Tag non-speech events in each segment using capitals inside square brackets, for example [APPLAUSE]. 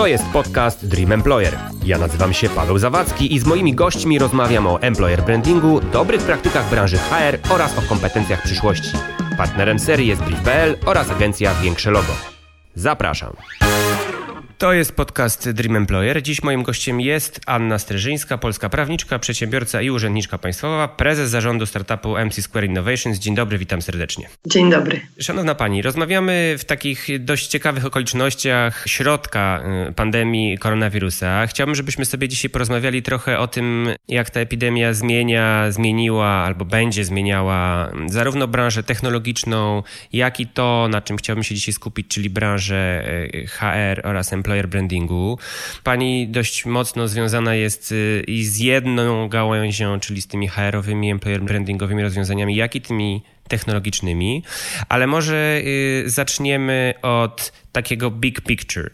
To jest podcast Dream Employer. Ja nazywam się Paweł Zawadzki i z moimi gośćmi rozmawiam o employer brandingu, dobrych praktykach branży HR oraz o kompetencjach przyszłości. Partnerem serii jest Brief.pl oraz agencja Większe Logo. Zapraszam. To jest podcast Dream Employer. Dziś moim gościem jest Anna Streżyńska, polska prawniczka, przedsiębiorca i urzędniczka państwowa, prezes zarządu startupu MC Square Innovations. Dzień dobry, witam serdecznie. Dzień dobry. Szanowna Pani, rozmawiamy w takich dość ciekawych okolicznościach środka y, pandemii koronawirusa. Chciałbym, żebyśmy sobie dzisiaj porozmawiali trochę o tym, jak ta epidemia zmienia, zmieniła albo będzie zmieniała zarówno branżę technologiczną, jak i to, na czym chciałbym się dzisiaj skupić, czyli branżę y, HR oraz employer employer brandingu. Pani dość mocno związana jest y, i z jedną gałęzią, czyli z tymi HR-owymi, employer brandingowymi rozwiązaniami, jak i tymi technologicznymi, ale może y, zaczniemy od takiego big picture.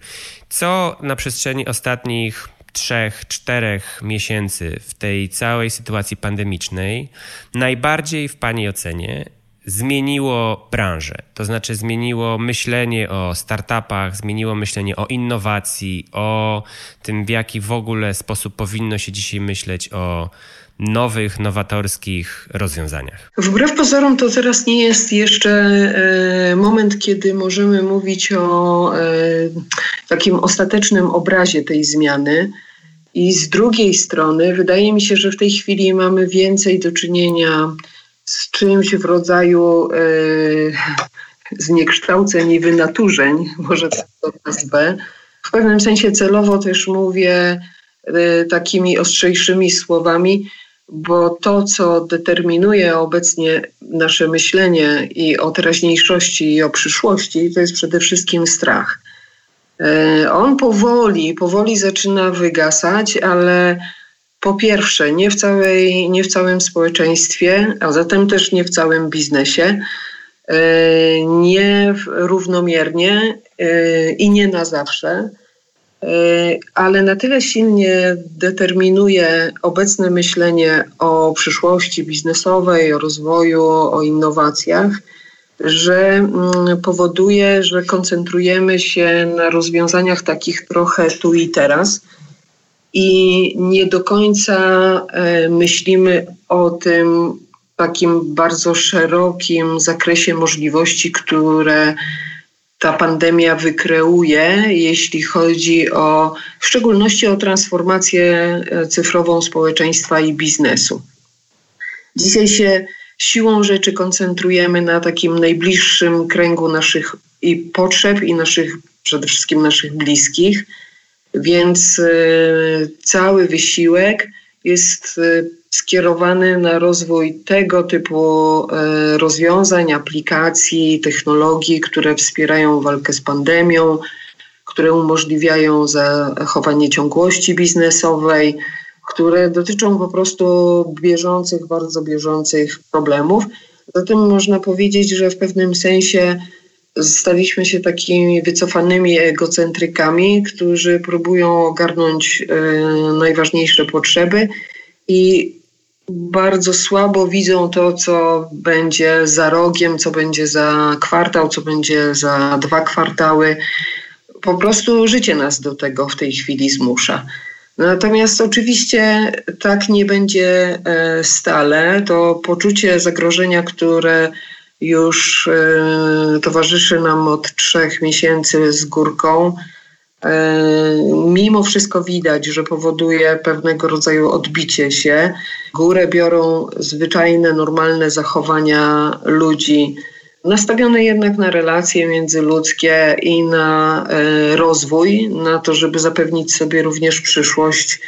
Co na przestrzeni ostatnich trzech, czterech miesięcy w tej całej sytuacji pandemicznej najbardziej w Pani ocenie zmieniło branżę, to znaczy zmieniło myślenie o startupach, zmieniło myślenie o innowacji, o tym, w jaki w ogóle sposób powinno się dzisiaj myśleć o nowych, nowatorskich rozwiązaniach. Wbrew pozorom to teraz nie jest jeszcze e, moment, kiedy możemy mówić o e, takim ostatecznym obrazie tej zmiany. I z drugiej strony wydaje mi się, że w tej chwili mamy więcej do czynienia czymś w rodzaju e, zniekształceń i wynaturzeń, może tak to nazwę. W pewnym sensie celowo też mówię e, takimi ostrzejszymi słowami, bo to, co determinuje obecnie nasze myślenie i o teraźniejszości, i o przyszłości, to jest przede wszystkim strach. E, on powoli, powoli zaczyna wygasać, ale po pierwsze, nie w, całej, nie w całym społeczeństwie, a zatem też nie w całym biznesie, e, nie równomiernie e, i nie na zawsze, e, ale na tyle silnie determinuje obecne myślenie o przyszłości biznesowej, o rozwoju, o innowacjach, że mm, powoduje, że koncentrujemy się na rozwiązaniach takich trochę tu i teraz i nie do końca e, myślimy o tym takim bardzo szerokim zakresie możliwości, które ta pandemia wykreuje, jeśli chodzi o w szczególności o transformację e, cyfrową społeczeństwa i biznesu. Dzisiaj się siłą rzeczy koncentrujemy na takim najbliższym kręgu naszych i potrzeb i naszych przede wszystkim naszych bliskich więc e, cały wysiłek jest e, skierowany na rozwój tego typu e, rozwiązań, aplikacji, technologii, które wspierają walkę z pandemią, które umożliwiają zachowanie ciągłości biznesowej, które dotyczą po prostu bieżących, bardzo bieżących problemów. Zatem można powiedzieć, że w pewnym sensie staliśmy się takimi wycofanymi egocentrykami, którzy próbują ogarnąć e, najważniejsze potrzeby i bardzo słabo widzą to, co będzie za rogiem, co będzie za kwartał, co będzie za dwa kwartały. Po prostu życie nas do tego w tej chwili zmusza. Natomiast oczywiście tak nie będzie e, stale. To poczucie zagrożenia, które już e, towarzyszy nam od trzech miesięcy z górką. E, mimo wszystko widać, że powoduje pewnego rodzaju odbicie się. Górę biorą zwyczajne, normalne zachowania ludzi, nastawione jednak na relacje międzyludzkie i na e, rozwój, na to, żeby zapewnić sobie również przyszłość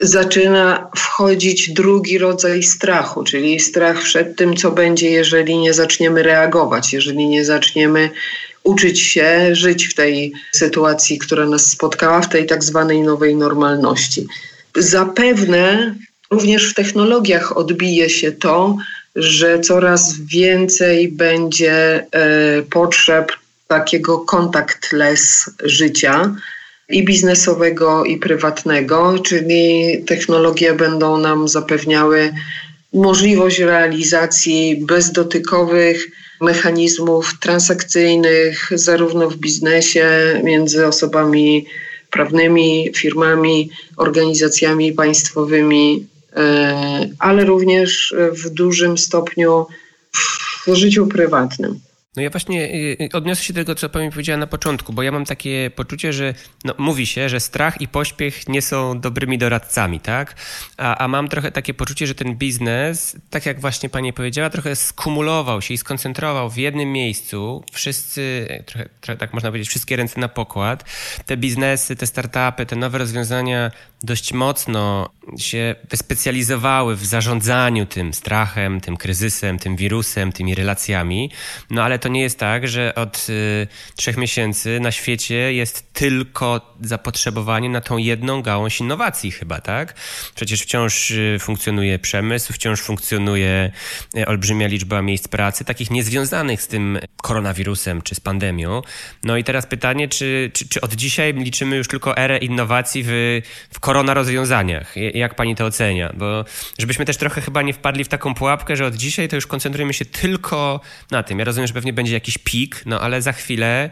zaczyna wchodzić drugi rodzaj strachu, czyli strach przed tym, co będzie, jeżeli nie zaczniemy reagować, jeżeli nie zaczniemy uczyć się żyć w tej sytuacji, która nas spotkała, w tej tak zwanej nowej normalności. Zapewne również w technologiach odbije się to, że coraz więcej będzie e, potrzeb takiego contactless życia, i biznesowego, i prywatnego, czyli technologie będą nam zapewniały możliwość realizacji bezdotykowych mechanizmów transakcyjnych, zarówno w biznesie, między osobami prawnymi, firmami, organizacjami państwowymi, e, ale również w dużym stopniu w życiu prywatnym. No ja właśnie y, y, odniosę się do tego, co pani powiedziała na początku, bo ja mam takie poczucie, że no, mówi się, że strach i pośpiech nie są dobrymi doradcami, tak? A, a mam trochę takie poczucie, że ten biznes, tak jak właśnie pani powiedziała, trochę skumulował się i skoncentrował w jednym miejscu. Wszyscy, trochę, trochę tak można powiedzieć, wszystkie ręce na pokład. Te biznesy, te startupy, te nowe rozwiązania dość mocno się wyspecjalizowały w zarządzaniu tym strachem, tym kryzysem, tym wirusem, tymi relacjami. No ale to nie jest tak, że od y, trzech miesięcy na świecie jest tylko zapotrzebowanie na tą jedną gałąź innowacji chyba, tak? Przecież wciąż y, funkcjonuje przemysł, wciąż funkcjonuje y, olbrzymia liczba miejsc pracy, takich niezwiązanych z tym koronawirusem czy z pandemią. No i teraz pytanie, czy, czy, czy od dzisiaj liczymy już tylko erę innowacji w, w korona rozwiązaniach? Jak pani to ocenia? Bo żebyśmy też trochę chyba nie wpadli w taką pułapkę, że od dzisiaj to już koncentrujemy się tylko na tym. Ja rozumiem, że pewnie będzie jakiś pik, no ale za chwilę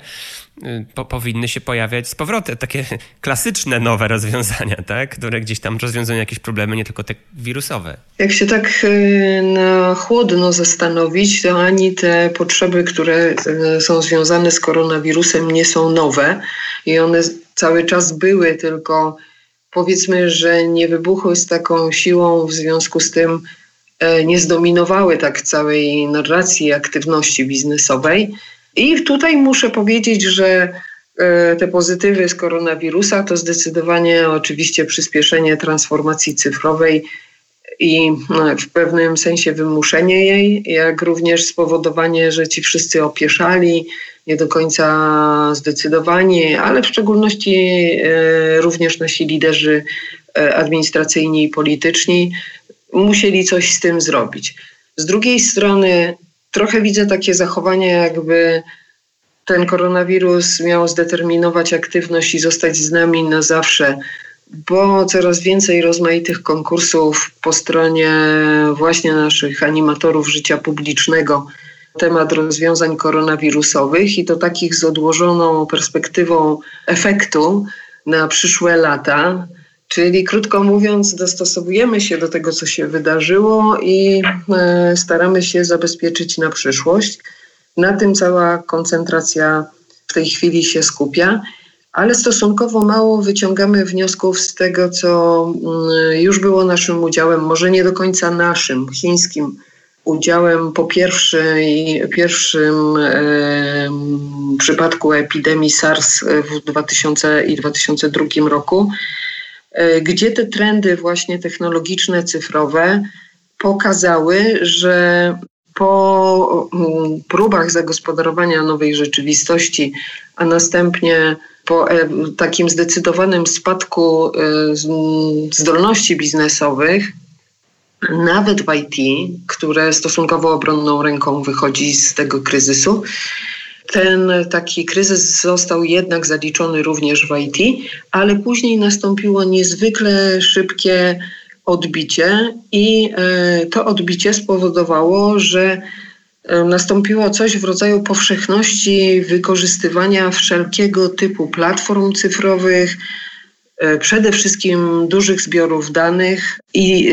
y, po, powinny się pojawiać z powrotem takie [LAUGHS] klasyczne nowe rozwiązania, tak? które gdzieś tam rozwiązują jakieś problemy, nie tylko te wirusowe. Jak się tak y, na chłodno zastanowić, to ani te potrzeby, które y, są związane z koronawirusem nie są nowe i one cały czas były, tylko powiedzmy, że nie wybuchły z taką siłą w związku z tym, nie zdominowały tak całej narracji aktywności biznesowej. I tutaj muszę powiedzieć, że e, te pozytywy z koronawirusa to zdecydowanie oczywiście przyspieszenie transformacji cyfrowej i no, w pewnym sensie wymuszenie jej, jak również spowodowanie, że ci wszyscy opieszali, nie do końca zdecydowani, ale w szczególności e, również nasi liderzy administracyjni i polityczni musieli coś z tym zrobić. Z drugiej strony trochę widzę takie zachowania, jakby ten koronawirus miał zdeterminować aktywność i zostać z nami na zawsze, bo coraz więcej rozmaitych konkursów po stronie właśnie naszych animatorów życia publicznego temat rozwiązań koronawirusowych i to takich z odłożoną perspektywą efektu na przyszłe lata. Czyli krótko mówiąc, dostosowujemy się do tego, co się wydarzyło i e, staramy się zabezpieczyć na przyszłość. Na tym cała koncentracja w tej chwili się skupia, ale stosunkowo mało wyciągamy wniosków z tego, co mm, już było naszym udziałem, może nie do końca naszym, chińskim udziałem po pierwszej, pierwszym e, przypadku epidemii SARS w 2000 i 2002 roku gdzie te trendy właśnie technologiczne, cyfrowe pokazały, że po mm, próbach zagospodarowania nowej rzeczywistości, a następnie po e, takim zdecydowanym spadku e, zdolności biznesowych, nawet w IT, które stosunkowo obronną ręką wychodzi z tego kryzysu, ten taki kryzys został jednak zaliczony również w IT, ale później nastąpiło niezwykle szybkie odbicie i e, to odbicie spowodowało, że e, nastąpiło coś w rodzaju powszechności wykorzystywania wszelkiego typu platform cyfrowych, e, przede wszystkim dużych zbiorów danych i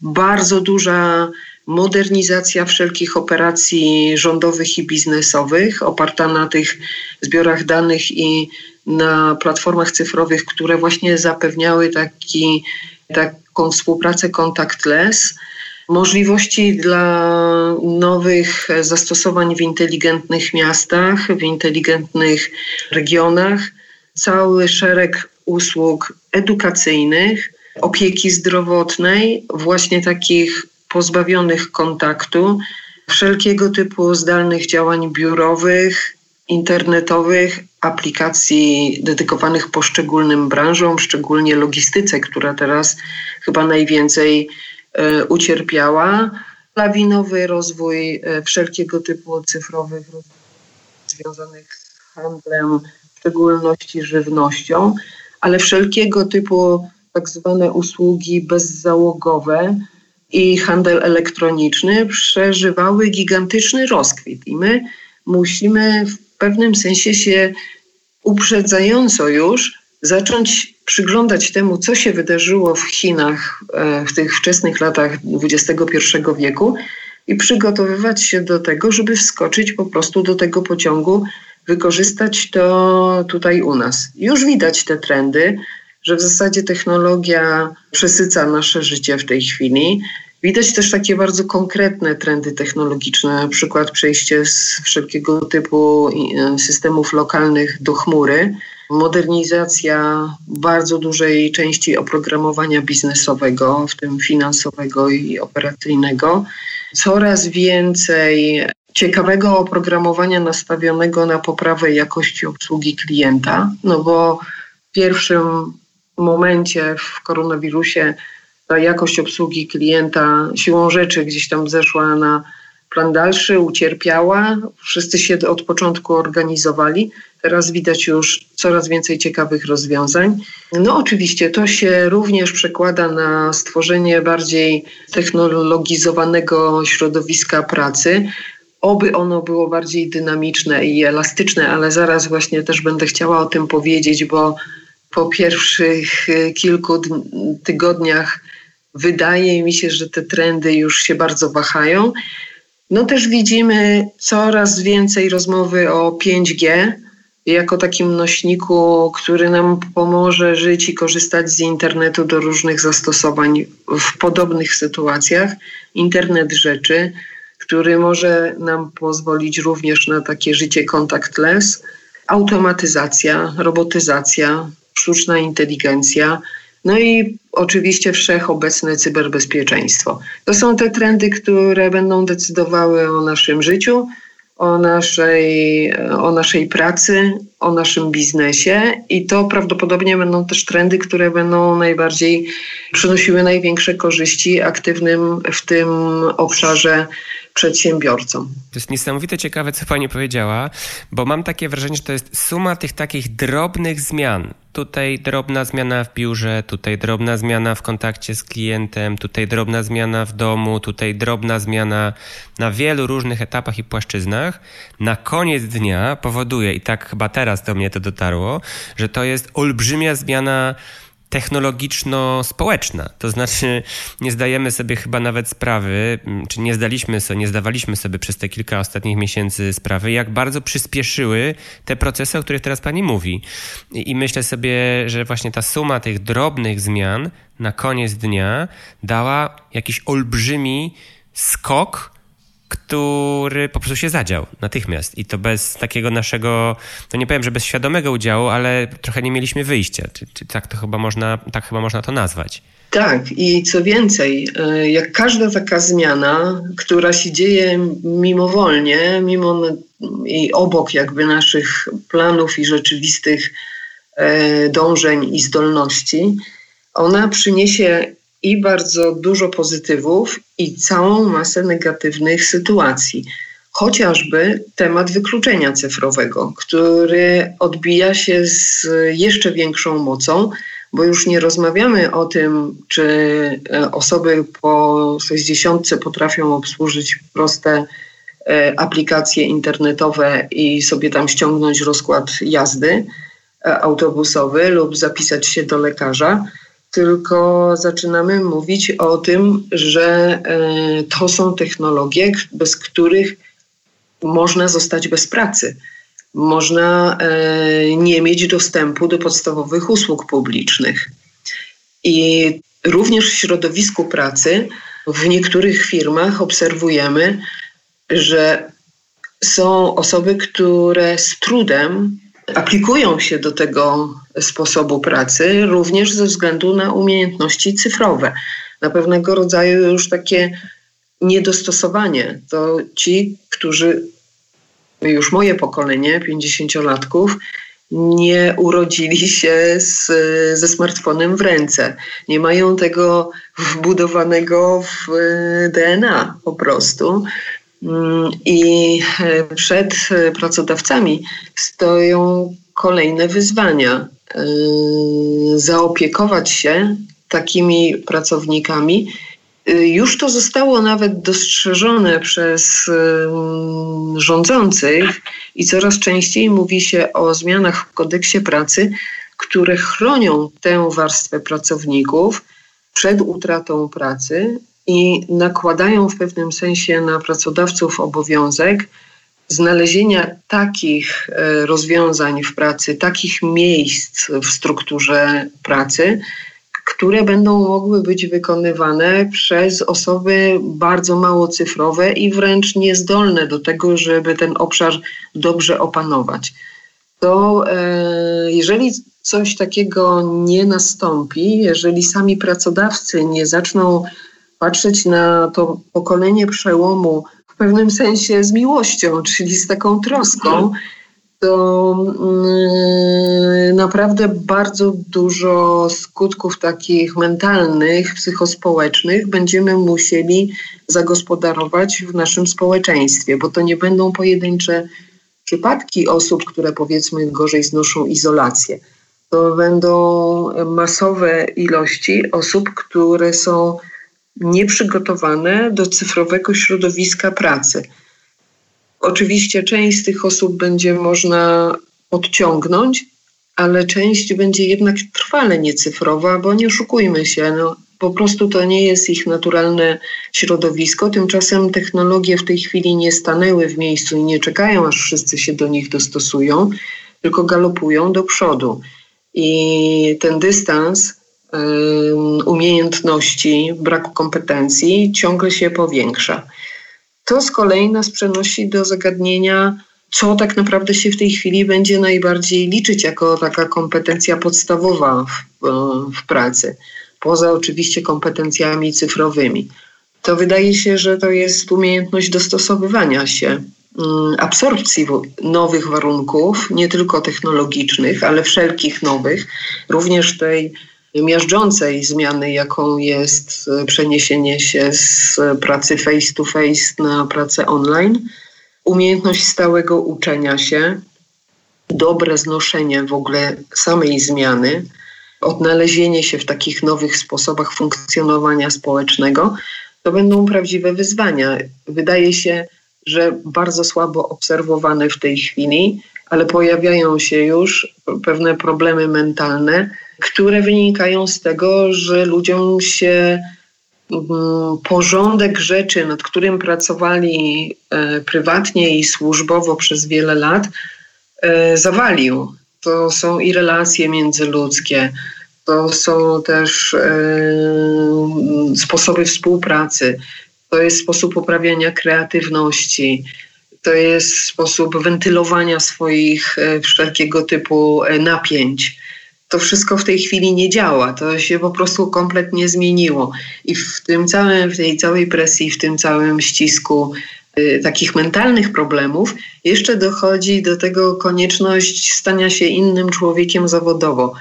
bardzo duża modernizacja wszelkich operacji rządowych i biznesowych, oparta na tych zbiorach danych i na platformach cyfrowych, które właśnie zapewniały taki, taką współpracę contactless, możliwości dla nowych zastosowań w inteligentnych miastach, w inteligentnych regionach, cały szereg usług edukacyjnych, opieki zdrowotnej, właśnie takich pozbawionych kontaktu, wszelkiego typu zdalnych działań biurowych, internetowych, aplikacji dedykowanych poszczególnym branżom, szczególnie logistyce, która teraz chyba najwięcej e, ucierpiała. Lawinowy rozwój e, wszelkiego typu cyfrowych związanych z handlem, w szczególności żywnością, ale wszelkiego typu tak zwane usługi bezzałogowe, i handel elektroniczny przeżywały gigantyczny rozkwit i my musimy w pewnym sensie się uprzedzająco już zacząć przyglądać temu, co się wydarzyło w Chinach e, w tych wczesnych latach XXI wieku i przygotowywać się do tego, żeby wskoczyć po prostu do tego pociągu, wykorzystać to tutaj u nas. Już widać te trendy, że w zasadzie technologia przesyca nasze życie w tej chwili. Widać też takie bardzo konkretne trendy technologiczne, na przykład przejście z wszelkiego typu e, systemów lokalnych do chmury, modernizacja bardzo dużej części oprogramowania biznesowego, w tym finansowego i operacyjnego, coraz więcej ciekawego oprogramowania nastawionego na poprawę jakości obsługi klienta, no bo pierwszym momencie w koronawirusie ta jakość obsługi klienta siłą rzeczy gdzieś tam zeszła na plan dalszy, ucierpiała. Wszyscy się od początku organizowali. Teraz widać już coraz więcej ciekawych rozwiązań. No oczywiście to się również przekłada na stworzenie bardziej technologizowanego środowiska pracy. Oby ono było bardziej dynamiczne i elastyczne, ale zaraz właśnie też będę chciała o tym powiedzieć, bo po pierwszych y, kilku tygodniach wydaje mi się, że te trendy już się bardzo wahają. No też widzimy coraz więcej rozmowy o 5G jako takim nośniku, który nam pomoże żyć i korzystać z internetu do różnych zastosowań w podobnych sytuacjach. Internet rzeczy, który może nam pozwolić również na takie życie contactless, automatyzacja, robotyzacja, sztuczna inteligencja, no i oczywiście wszechobecne cyberbezpieczeństwo. To są te trendy, które będą decydowały o naszym życiu, o naszej, o naszej pracy, o naszym biznesie i to prawdopodobnie będą też trendy, które będą najbardziej przynosiły największe korzyści aktywnym w tym obszarze przedsiębiorcom. To jest niesamowite ciekawe, co Pani powiedziała, bo mam takie wrażenie, że to jest suma tych takich drobnych zmian. Tutaj drobna zmiana w biurze, tutaj drobna zmiana w kontakcie z klientem, tutaj drobna zmiana w domu, tutaj drobna zmiana na wielu różnych etapach i płaszczyznach. Na koniec dnia powoduje, i tak chyba teraz do mnie to dotarło, że to jest olbrzymia zmiana technologiczno-społeczna. To znaczy, nie zdajemy sobie chyba nawet sprawy, mm, czy nie zdaliśmy sobie, nie zdawaliśmy sobie przez te kilka ostatnich miesięcy sprawy, jak bardzo przyspieszyły te procesy, o których teraz pani mówi. I myślę sobie, że właśnie ta suma tych drobnych zmian na koniec dnia dała jakiś olbrzymi skok który po prostu się zadział natychmiast i to bez takiego naszego, to nie powiem, że bez świadomego udziału, ale trochę nie mieliśmy wyjścia. Czy, czy tak to chyba można, tak chyba można to nazwać? Tak, i co więcej, e, jak każda taka zmiana, która się dzieje mimowolnie, mimo i obok jakby naszych planów i rzeczywistych e, dążeń i zdolności, ona przyniesie i bardzo dużo pozytywów i całą masę negatywnych sytuacji. Chociażby temat wykluczenia cyfrowego, który odbija się z jeszcze większą mocą, bo już nie rozmawiamy o tym, czy e, osoby po 60 potrafią obsłużyć proste e, aplikacje internetowe i sobie tam ściągnąć rozkład jazdy e, autobusowy lub zapisać się do lekarza tylko zaczynamy mówić o tym, że e, to są technologie, bez których można zostać bez pracy. Można e, nie mieć dostępu do podstawowych usług publicznych. I również w środowisku pracy, w niektórych firmach obserwujemy, że są osoby, które z trudem aplikują się do tego sposobu pracy, również ze względu na umiejętności cyfrowe. Na pewnego rodzaju już takie niedostosowanie. To ci, którzy, już moje pokolenie, 50-latków, nie urodzili się z, ze smartfonem w ręce. Nie mają tego wbudowanego w DNA po prostu. Mm, I e, przed e, pracodawcami stoją kolejne wyzwania. E, zaopiekować się takimi pracownikami. Już to zostało nawet dostrzeżone przez rządzących i coraz częściej mówi się o zmianach w kodeksie pracy, które chronią tę warstwę pracowników przed utratą pracy i nakładają w pewnym sensie na pracodawców obowiązek znalezienia takich e, rozwiązań w pracy, takich miejsc w strukturze pracy, które będą mogły być wykonywane przez osoby bardzo mało cyfrowe i wręcz niezdolne do tego, żeby ten obszar dobrze opanować. To e, jeżeli coś takiego nie nastąpi, jeżeli sami pracodawcy nie zaczną patrzeć na to pokolenie przełomu pewnym sensie z miłością, czyli z taką troską, to yy, naprawdę bardzo dużo skutków takich mentalnych, psychospołecznych będziemy musieli zagospodarować w naszym społeczeństwie, bo to nie będą pojedyncze przypadki osób, które powiedzmy gorzej znoszą izolację. To będą masowe ilości osób, które są nieprzygotowane do cyfrowego środowiska pracy. Oczywiście część z tych osób będzie można odciągnąć, ale część będzie jednak trwale niecyfrowa, bo nie oszukujmy się, no, po prostu to nie jest ich naturalne środowisko. Tymczasem technologie w tej chwili nie stanęły w miejscu i nie czekają, aż wszyscy się do nich dostosują, tylko galopują do przodu. I ten dystans umiejętności, braku kompetencji ciągle się powiększa. To z kolei nas przenosi do zagadnienia, co tak naprawdę się w tej chwili będzie najbardziej liczyć jako taka kompetencja podstawowa w, w pracy, poza oczywiście kompetencjami cyfrowymi. To wydaje się, że to jest umiejętność dostosowywania się, absorpcji nowych warunków, nie tylko technologicznych, ale wszelkich nowych, również tej miażdżącej zmiany, jaką jest e, przeniesienie się z pracy face to face na pracę online, umiejętność stałego uczenia się, dobre znoszenie w ogóle samej zmiany, odnalezienie się w takich nowych sposobach funkcjonowania społecznego, to będą prawdziwe wyzwania. Wydaje się, że bardzo słabo obserwowane w tej chwili, ale pojawiają się już pewne problemy mentalne, które wynikają z tego, że ludziom się mm, porządek rzeczy, nad którym pracowali e, prywatnie i służbowo przez wiele lat, e, zawalił. To są i relacje międzyludzkie, to są też e, sposoby współpracy, to jest sposób uprawiania kreatywności, to jest sposób wentylowania swoich wszelkiego typu napięć to wszystko w tej chwili nie działa. To się po prostu kompletnie zmieniło. I w tym całym, w tej całej presji, w tym całym ścisku y, takich mentalnych problemów, jeszcze dochodzi do tego konieczność stania się innym człowiekiem zawodowo.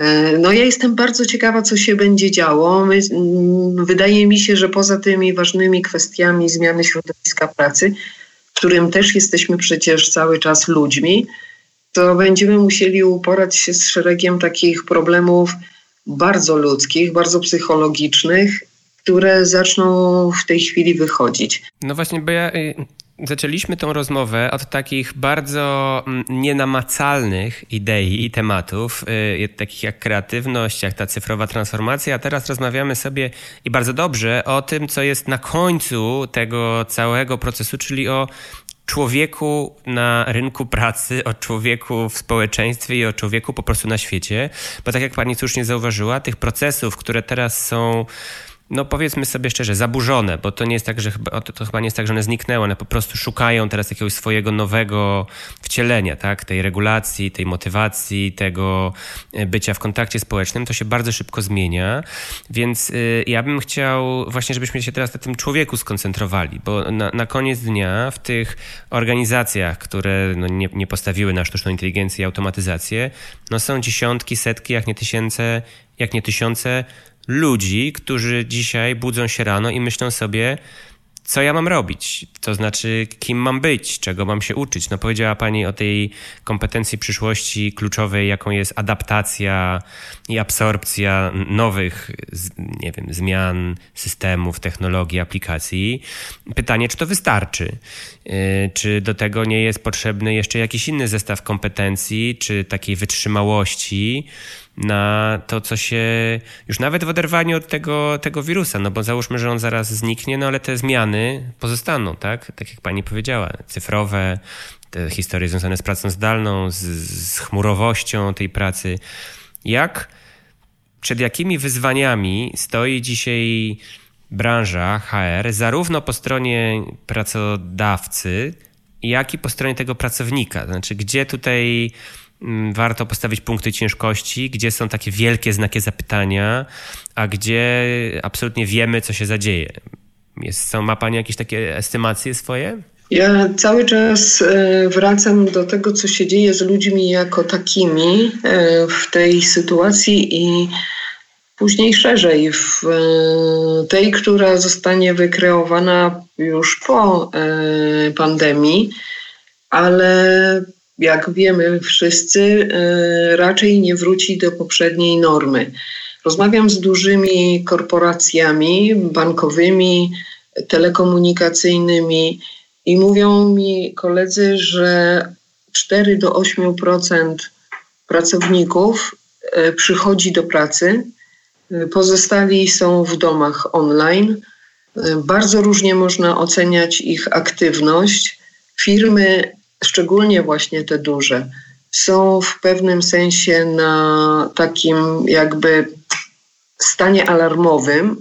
Y, no ja jestem bardzo ciekawa, co się będzie działo. My, y, wydaje mi się, że poza tymi ważnymi kwestiami zmiany środowiska pracy, którym też jesteśmy przecież cały czas ludźmi, to będziemy musieli uporać się z szeregiem takich problemów bardzo ludzkich, bardzo psychologicznych, które zaczną w tej chwili wychodzić. No właśnie, bo ja y, zaczęliśmy tą rozmowę od takich bardzo mm, nienamacalnych idei i tematów, yy, takich jak kreatywność, jak ta cyfrowa transformacja, a teraz rozmawiamy sobie i bardzo dobrze o tym, co jest na końcu tego całego procesu, czyli o człowieku na rynku pracy, o człowieku w społeczeństwie i o człowieku po prostu na świecie. Bo tak jak pani słusznie zauważyła, tych procesów, które teraz są no powiedzmy sobie szczerze, zaburzone, bo to nie jest tak, że chyba, to, to, chyba nie jest tak, że one zniknęły, one po prostu szukają teraz jakiegoś swojego nowego wcielenia, tak? tej regulacji, tej motywacji, tego e, bycia w kontakcie społecznym, to się bardzo szybko zmienia, więc y, ja bym chciał właśnie, żebyśmy się teraz na tym człowieku skoncentrowali, bo na, na koniec dnia w tych organizacjach, które no, nie, nie postawiły na sztuczną inteligencję i automatyzację, no są dziesiątki, setki, jak nie tysiące, jak nie tysiące ludzi, którzy dzisiaj budzą się rano i myślą sobie, co ja mam robić, to znaczy kim mam być, czego mam się uczyć. No powiedziała Pani o tej kompetencji przyszłości kluczowej, jaką jest adaptacja i absorpcja nowych, nie wiem, zmian, systemów, technologii, aplikacji. Pytanie, czy to wystarczy? Y, czy do tego nie jest potrzebny jeszcze jakiś inny zestaw kompetencji, czy takiej wytrzymałości, na to, co się już nawet w oderwaniu od tego, tego wirusa, no bo załóżmy, że on zaraz zniknie, no ale te zmiany pozostaną, tak? Tak jak pani powiedziała, cyfrowe, te historie związane z pracą zdalną, z, z chmurowością tej pracy. Jak, przed jakimi wyzwaniami stoi dzisiaj branża HR, zarówno po stronie pracodawcy, jak i po stronie tego pracownika? Znaczy, gdzie tutaj warto postawić punkty ciężkości, gdzie są takie wielkie znaki zapytania, a gdzie absolutnie wiemy, co się zadzieje. Jest, są, ma Pani jakieś takie estymacje swoje? Ja cały czas e, wracam do tego, co się dzieje z ludźmi jako takimi e, w tej sytuacji i później szerzej w e, tej, która zostanie wykreowana już po pandemii, ale jak wiemy wszyscy, e, raczej nie wróci do poprzedniej normy. Rozmawiam z dużymi korporacjami bankowymi, telekomunikacyjnymi i mówią mi koledzy, że 4 do 8% pracowników e, przychodzi do pracy, pozostali są w domach online. Bardzo różnie można oceniać ich aktywność. Firmy szczególnie właśnie te duże, są w pewnym sensie na takim jakby stanie alarmowym,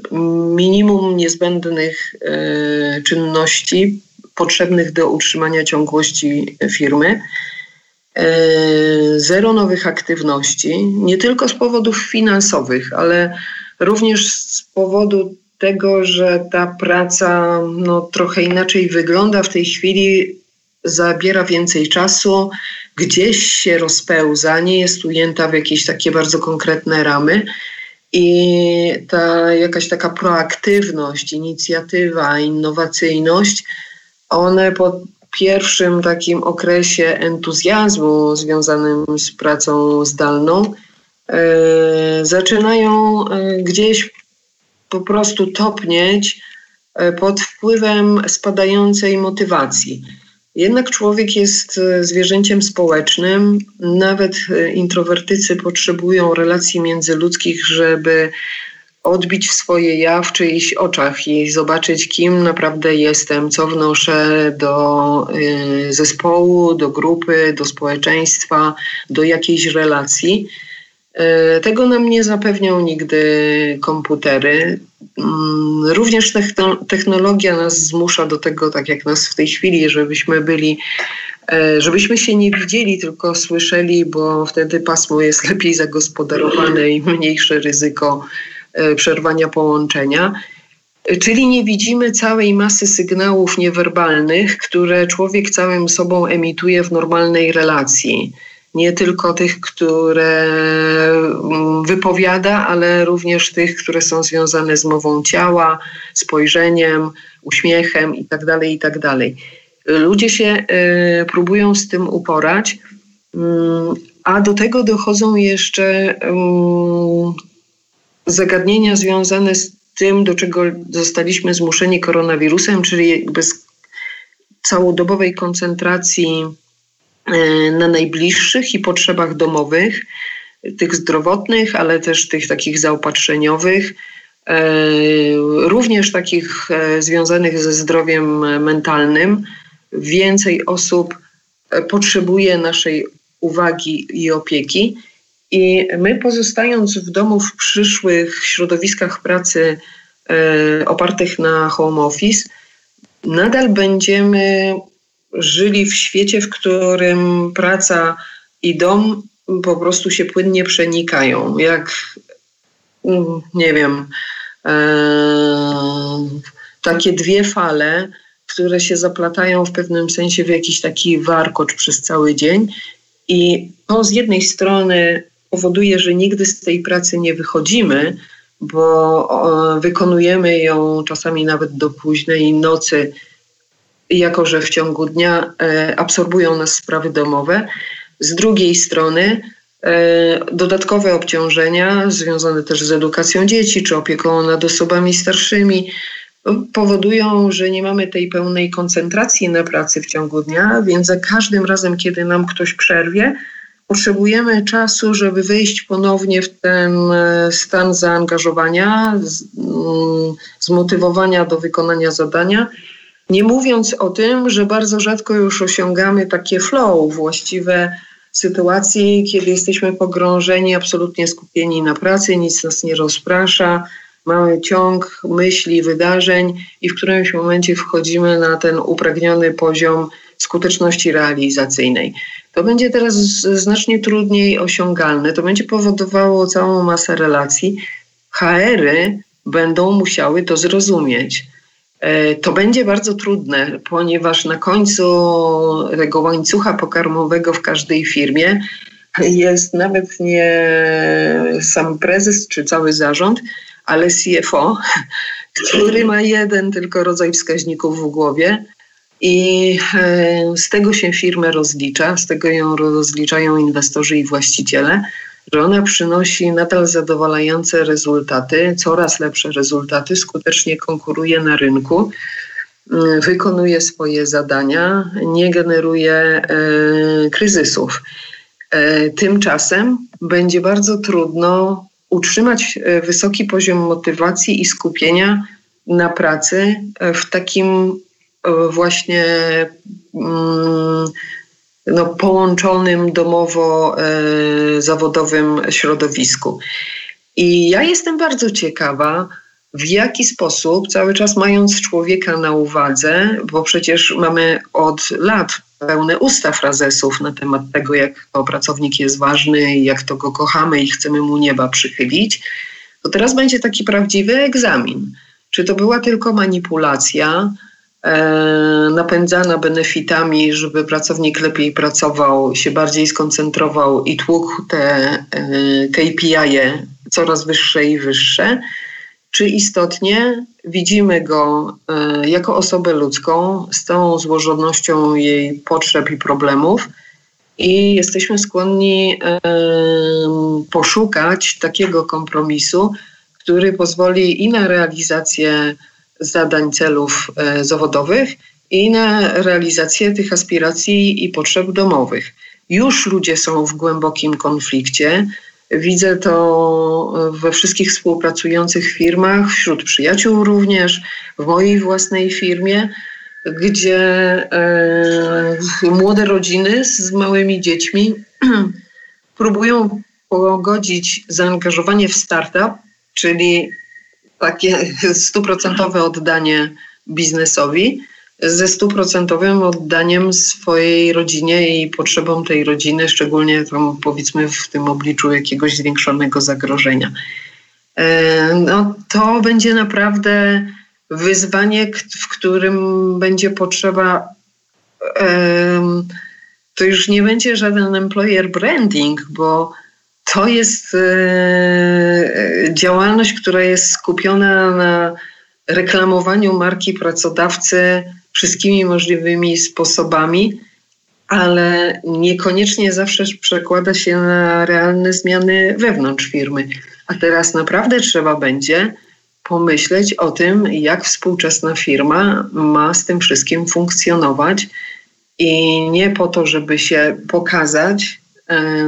minimum niezbędnych e, czynności potrzebnych do utrzymania ciągłości firmy. E, zero nowych aktywności, nie tylko z powodów finansowych, ale również z powodu tego, że ta praca no, trochę inaczej wygląda w tej chwili zabiera więcej czasu, gdzieś się rozpełza, nie jest ujęta w jakieś takie bardzo konkretne ramy. I ta jakaś taka proaktywność, inicjatywa, innowacyjność, one po pierwszym takim okresie entuzjazmu związanym z pracą zdalną, e, zaczynają e, gdzieś po prostu topnieć e, pod wpływem spadającej motywacji. Jednak człowiek jest e, zwierzęciem społecznym. Nawet e, introwertycy potrzebują relacji międzyludzkich, żeby odbić w swoje ja w czyichś oczach i zobaczyć, kim naprawdę jestem, co wnoszę do e, zespołu, do grupy, do społeczeństwa, do jakiejś relacji. Tego nam nie zapewnią nigdy komputery. Mm, również technologia nas zmusza do tego, tak jak nas w tej chwili, żebyśmy byli, e, żebyśmy się nie widzieli, tylko słyszeli, bo wtedy pasmo jest lepiej zagospodarowane i mniejsze ryzyko e, przerwania połączenia. Czyli nie widzimy całej masy sygnałów niewerbalnych, które człowiek całym sobą emituje w normalnej relacji nie tylko tych, które mm, wypowiada, ale również tych, które są związane z mową ciała, spojrzeniem, uśmiechem itd. Tak itd. Tak Ludzie się y, próbują z tym uporać, mm, a do tego dochodzą jeszcze mm, zagadnienia związane z tym, do czego zostaliśmy zmuszeni koronawirusem, czyli jakby z całodobowej koncentracji E, na najbliższych i potrzebach domowych, tych zdrowotnych, ale też tych takich zaopatrzeniowych, e, również takich e, związanych ze zdrowiem mentalnym. Więcej osób potrzebuje naszej uwagi i opieki. I my, pozostając w domu w przyszłych środowiskach pracy opartych na home office, nadal będziemy żyli w świecie, w którym praca i dom po prostu się płynnie przenikają. Jak, mm, nie wiem, e, takie dwie fale, które się zaplatają w pewnym sensie w jakiś taki warkocz przez cały dzień. I to z jednej strony powoduje, że nigdy z tej pracy nie wychodzimy, bo wykonujemy ją czasami nawet do późnej nocy, jako że w ciągu dnia e, absorbują nas sprawy domowe. Z drugiej strony e, dodatkowe obciążenia związane też z edukacją dzieci czy opieką nad osobami starszymi powodują, że nie mamy tej pełnej koncentracji na pracy w ciągu dnia, więc za każdym razem, kiedy nam ktoś przerwie, potrzebujemy czasu, żeby wejść ponownie w ten e, stan zaangażowania, mm, zmotywowania do wykonania zadania. Nie mówiąc o tym, że bardzo rzadko już osiągamy takie flow, właściwe sytuacje, kiedy jesteśmy pogrążeni, absolutnie skupieni na pracy, nic nas nie rozprasza, mamy ciąg myśli, wydarzeń i w którymś momencie wchodzimy na ten upragniony poziom skuteczności realizacyjnej. To będzie teraz znacznie trudniej osiągalne. To będzie powodowało całą masę relacji. HR-y będą musiały to zrozumieć. E, to będzie bardzo trudne, ponieważ na końcu tego łańcucha pokarmowego w każdej firmie jest nawet nie sam prezes czy cały zarząd, ale CFO, [LAUGHS] który ma jeden tylko rodzaj wskaźników w głowie i e, z tego się firmę rozlicza, z tego ją rozliczają inwestorzy i właściciele, że ona przynosi nadal zadowalające rezultaty, coraz lepsze rezultaty, skutecznie konkuruje na rynku, mm, wykonuje swoje zadania, nie generuje e, kryzysów. E, tymczasem będzie bardzo trudno utrzymać wysoki poziom motywacji i skupienia na pracy w takim E, właśnie mm, no, połączonym domowo-zawodowym e, środowisku. I ja jestem bardzo ciekawa, w jaki sposób, cały czas mając człowieka na uwadze, bo przecież mamy od lat pełne usta frazesów na temat tego, jak to pracownik jest ważny, jak to go kochamy i chcemy mu nieba przychylić, to teraz będzie taki prawdziwy egzamin. Czy to była tylko manipulacja, napędzana benefitami, żeby pracownik lepiej pracował, się bardziej skoncentrował i tłukł te e, KPI -e coraz wyższe i wyższe, czy istotnie widzimy go e, jako osobę ludzką z całą złożonością jej potrzeb i problemów i jesteśmy skłonni poszukać takiego kompromisu, który pozwoli i na realizację zadań, celów e, zawodowych i na realizację tych aspiracji i potrzeb domowych. Już ludzie są w głębokim konflikcie. Widzę to we wszystkich współpracujących firmach, wśród przyjaciół również, w mojej własnej firmie, gdzie e, młode rodziny z małymi dziećmi [CLEARS THROAT] próbują pogodzić zaangażowanie w startup, czyli takie stuprocentowe oddanie biznesowi ze stuprocentowym oddaniem swojej rodzinie i potrzebom tej rodziny, szczególnie tam powiedzmy w tym obliczu jakiegoś zwiększonego zagrożenia. E, no, to będzie naprawdę wyzwanie, w którym będzie potrzeba. To już nie będzie żaden employer branding, bo to jest e, działalność, która jest skupiona na reklamowaniu marki pracodawcy wszystkimi możliwymi sposobami, ale niekoniecznie zawsze przekłada się na realne zmiany wewnątrz firmy. A teraz naprawdę trzeba będzie pomyśleć o tym, jak współczesna firma ma z tym wszystkim funkcjonować i nie po to, żeby się pokazać,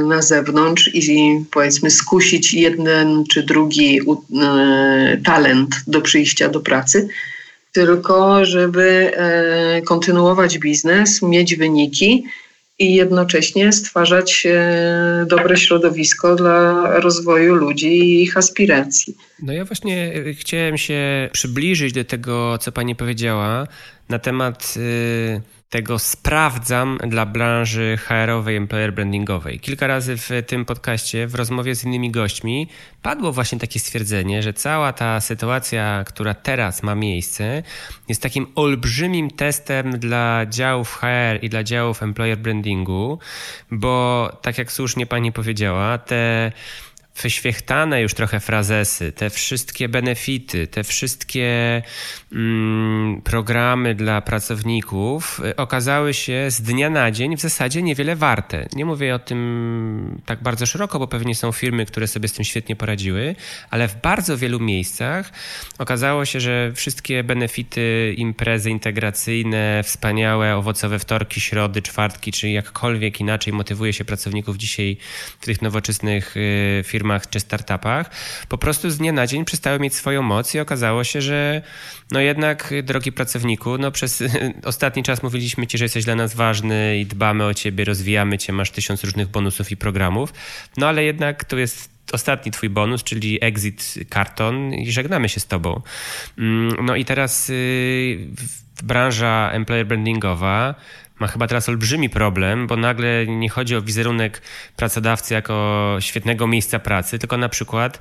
na zewnątrz i powiedzmy skusić jeden czy drugi e, talent do przyjścia do pracy, tylko żeby e, kontynuować biznes, mieć wyniki i jednocześnie stwarzać dobre środowisko dla rozwoju ludzi i ich aspiracji. No ja właśnie chciałem się przybliżyć do tego, co pani powiedziała na temat. Yy tego sprawdzam dla branży HR-owej, employer brandingowej. Kilka razy w tym podcaście, w rozmowie z innymi gośćmi, padło właśnie takie stwierdzenie, że cała ta sytuacja, która teraz ma miejsce, jest takim olbrzymim testem dla działów HR i dla działów employer brandingu, bo tak jak słusznie pani powiedziała, te wyświechtane już trochę frazesy, te wszystkie benefity, te wszystkie mm, programy dla pracowników y, okazały się z dnia na dzień w zasadzie niewiele warte. Nie mówię o tym tak bardzo szeroko, bo pewnie są firmy, które sobie z tym świetnie poradziły, ale w bardzo wielu miejscach okazało się, że wszystkie benefity, imprezy integracyjne, wspaniałe, owocowe wtorki, środy, czwartki, czy jakkolwiek inaczej motywuje się pracowników dzisiaj w tych nowoczesnych y, firmach, firmach czy startupach, po prostu z dnia na dzień przestały mieć swoją moc i okazało się, że no jednak, drogi pracowniku, no przez [LAUGHS] ostatni czas mówiliśmy ci, że jesteś dla nas ważny i dbamy o ciebie, rozwijamy cię, masz tysiąc różnych bonusów i programów, no ale jednak to jest ostatni twój bonus, czyli exit karton i żegnamy się z tobą. Mm, no i teraz y, branża employer brandingowa ma chyba teraz olbrzymi problem, bo nagle nie chodzi o wizerunek pracodawcy jako świetnego miejsca pracy, tylko na przykład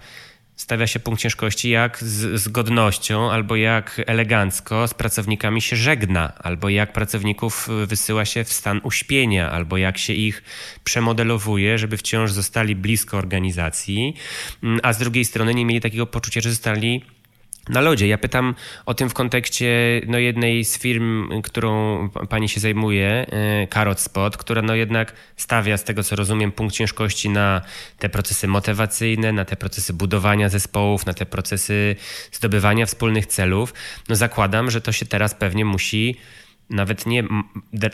stawia się punkt ciężkości, jak z, z godnością albo jak elegancko z pracownikami się żegna, albo jak pracowników wysyła się w stan uśpienia, albo jak się ich przemodelowuje, żeby wciąż zostali blisko organizacji, mm, a z drugiej strony nie mieli takiego poczucia, że zostali na lodzie. Ja pytam o tym w kontekście no, jednej z firm, którą pani się zajmuje, e, Carrot Spot, która no, jednak stawia, z tego co rozumiem, punkt ciężkości na te procesy motywacyjne, na te procesy budowania zespołów, na te procesy zdobywania wspólnych celów. No, zakładam, że to się teraz pewnie musi nawet nie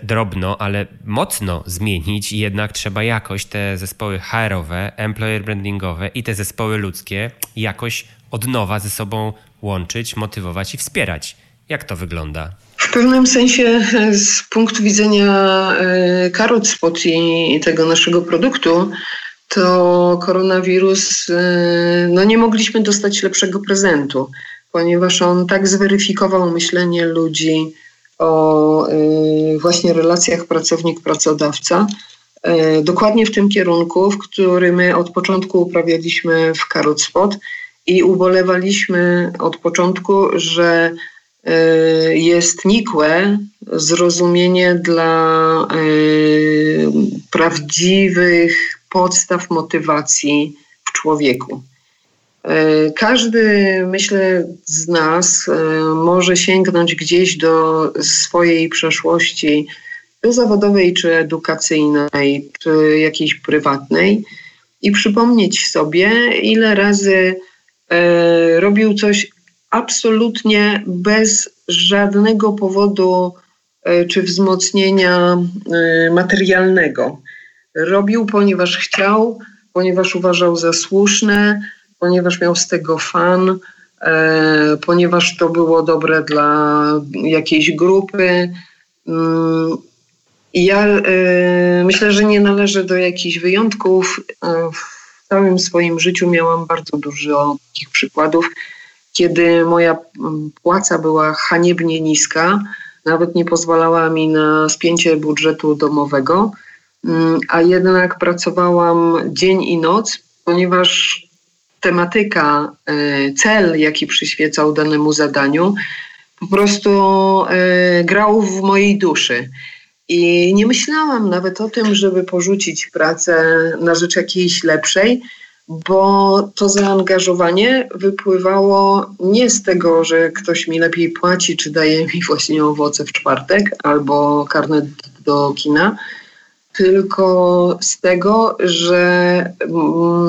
drobno, ale mocno zmienić i jednak trzeba jakoś te zespoły HR-owe, employer brandingowe i te zespoły ludzkie jakoś od nowa ze sobą łączyć, motywować i wspierać. Jak to wygląda? W pewnym sensie z punktu widzenia e, Spot i tego naszego produktu, to koronawirus, e, no nie mogliśmy dostać lepszego prezentu, ponieważ on tak zweryfikował myślenie ludzi o e, właśnie relacjach pracownik-pracodawca, dokładnie w tym kierunku, w który my od początku uprawialiśmy w Carrot Spot i ubolewaliśmy od początku, że e, jest nikłe zrozumienie dla e, prawdziwych podstaw motywacji w człowieku. E, każdy, myślę, z nas może sięgnąć gdzieś do swojej przeszłości, czy zawodowej, czy edukacyjnej, czy jakiejś prywatnej i przypomnieć sobie, ile razy robił coś absolutnie bez żadnego powodu e, czy wzmocnienia e, materialnego. Robił, ponieważ chciał, ponieważ uważał za słuszne, ponieważ miał z tego fan, ponieważ to było dobre dla jakiejś grupy. Mm, ja myślę, że nie należy do jakichś wyjątków. W w całym swoim życiu miałam bardzo dużo takich przykładów, kiedy moja mm, płaca była haniebnie niska, nawet nie pozwalała mi na spięcie budżetu domowego, mm, a jednak pracowałam dzień i noc, ponieważ tematyka, e, cel, jaki przyświecał danemu zadaniu, po prostu e, grał w mojej duszy. I nie myślałam nawet o tym, żeby porzucić pracę na rzecz jakiejś lepszej, bo to zaangażowanie wypływało nie z tego, że ktoś mi lepiej płaci, czy daje mi właśnie owoce w czwartek albo karnet do kina, tylko z tego, że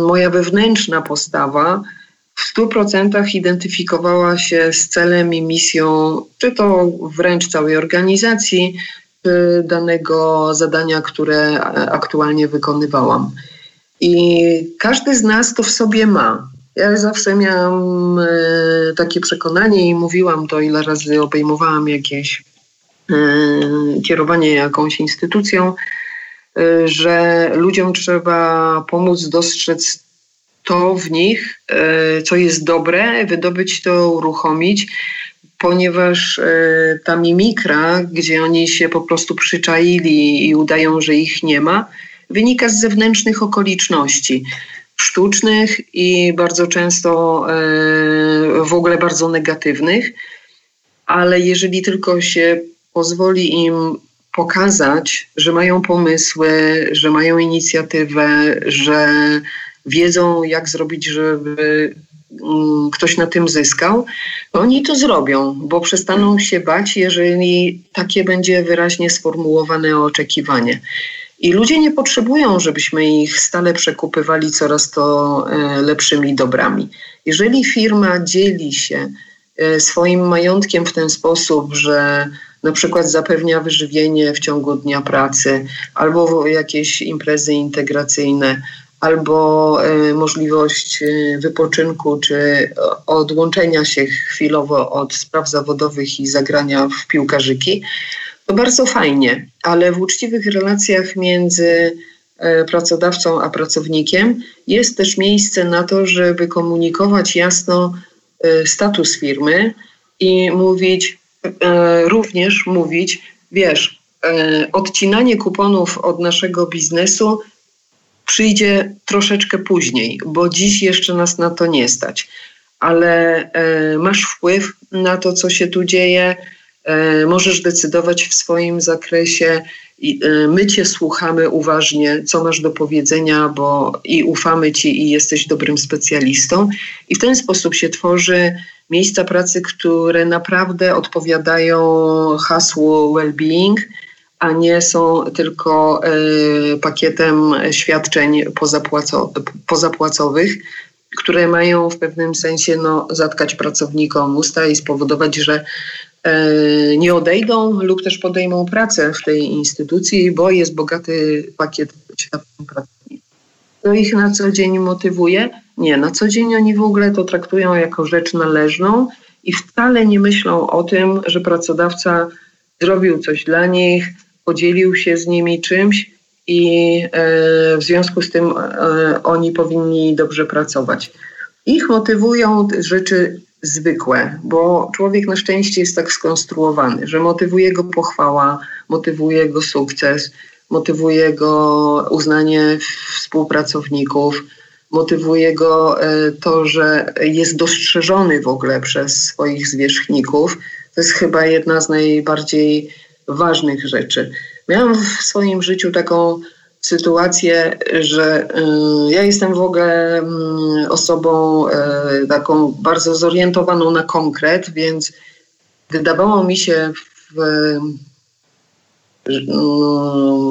moja wewnętrzna postawa w stu procentach identyfikowała się z celem i misją, czy to wręcz całej organizacji, danego zadania, które aktualnie wykonywałam. I każdy z nas to w sobie ma. Ja zawsze miałam e, takie przekonanie i mówiłam to, ile razy obejmowałam jakieś e, kierowanie jakąś instytucją, że ludziom trzeba pomóc dostrzec to w nich, co jest dobre, wydobyć to, uruchomić, ponieważ e, ta mimikra, gdzie oni się po prostu przyczaili i udają, że ich nie ma, wynika z zewnętrznych okoliczności. Sztucznych i bardzo często e, w ogóle bardzo negatywnych, ale jeżeli tylko się pozwoli im pokazać, że mają pomysły, że mają inicjatywę, że wiedzą, jak zrobić, żeby ktoś na tym zyskał, oni to zrobią, bo przestaną się bać, jeżeli takie będzie wyraźnie sformułowane oczekiwanie. I ludzie nie potrzebują, żebyśmy ich stale przekupywali coraz to e, lepszymi dobrami. Jeżeli firma dzieli się e, swoim majątkiem w ten sposób, że na przykład zapewnia wyżywienie w ciągu dnia pracy, albo jakieś imprezy integracyjne, albo e, możliwość wypoczynku czy odłączenia się chwilowo od spraw zawodowych i zagrania w piłkarzyki, to bardzo fajnie, ale w uczciwych relacjach między e, pracodawcą a pracownikiem jest też miejsce na to, żeby komunikować jasno e, status firmy i mówić, e, również mówić, wiesz, odcinanie kuponów od naszego biznesu przyjdzie troszeczkę później, bo dziś jeszcze nas na to nie stać, ale masz wpływ na to, co się tu dzieje E, możesz decydować w swoim zakresie. E, my Cię słuchamy uważnie, co masz do powiedzenia, bo i ufamy Ci, i jesteś dobrym specjalistą. I w ten sposób się tworzy miejsca pracy, które naprawdę odpowiadają hasłu well-being, a nie są tylko e, pakietem świadczeń pozapłacowych, które mają w pewnym sensie no, zatkać pracownikom usta i spowodować, że E, nie odejdą lub też podejmą pracę w tej instytucji, bo jest bogaty pakiet świadczeń pracowników. To ich na co dzień motywuje? Nie, na co dzień oni w ogóle to traktują jako rzecz należną i wcale nie myślą o tym, że pracodawca zrobił coś dla nich, podzielił się z nimi czymś i e, w związku z tym e, oni powinni dobrze pracować. Ich motywują rzeczy zwykłe, bo człowiek na szczęście jest tak skonstruowany, że motywuje go pochwała, motywuje go sukces, motywuje go uznanie współpracowników, motywuje go e, to, że jest dostrzeżony w ogóle przez swoich zwierzchników. To jest chyba jedna z najbardziej ważnych rzeczy. Miałam w swoim życiu taką sytuację, że y, ja jestem w ogóle mm, osobą y, taką bardzo zorientowaną na konkret, więc wydawało mi się w y,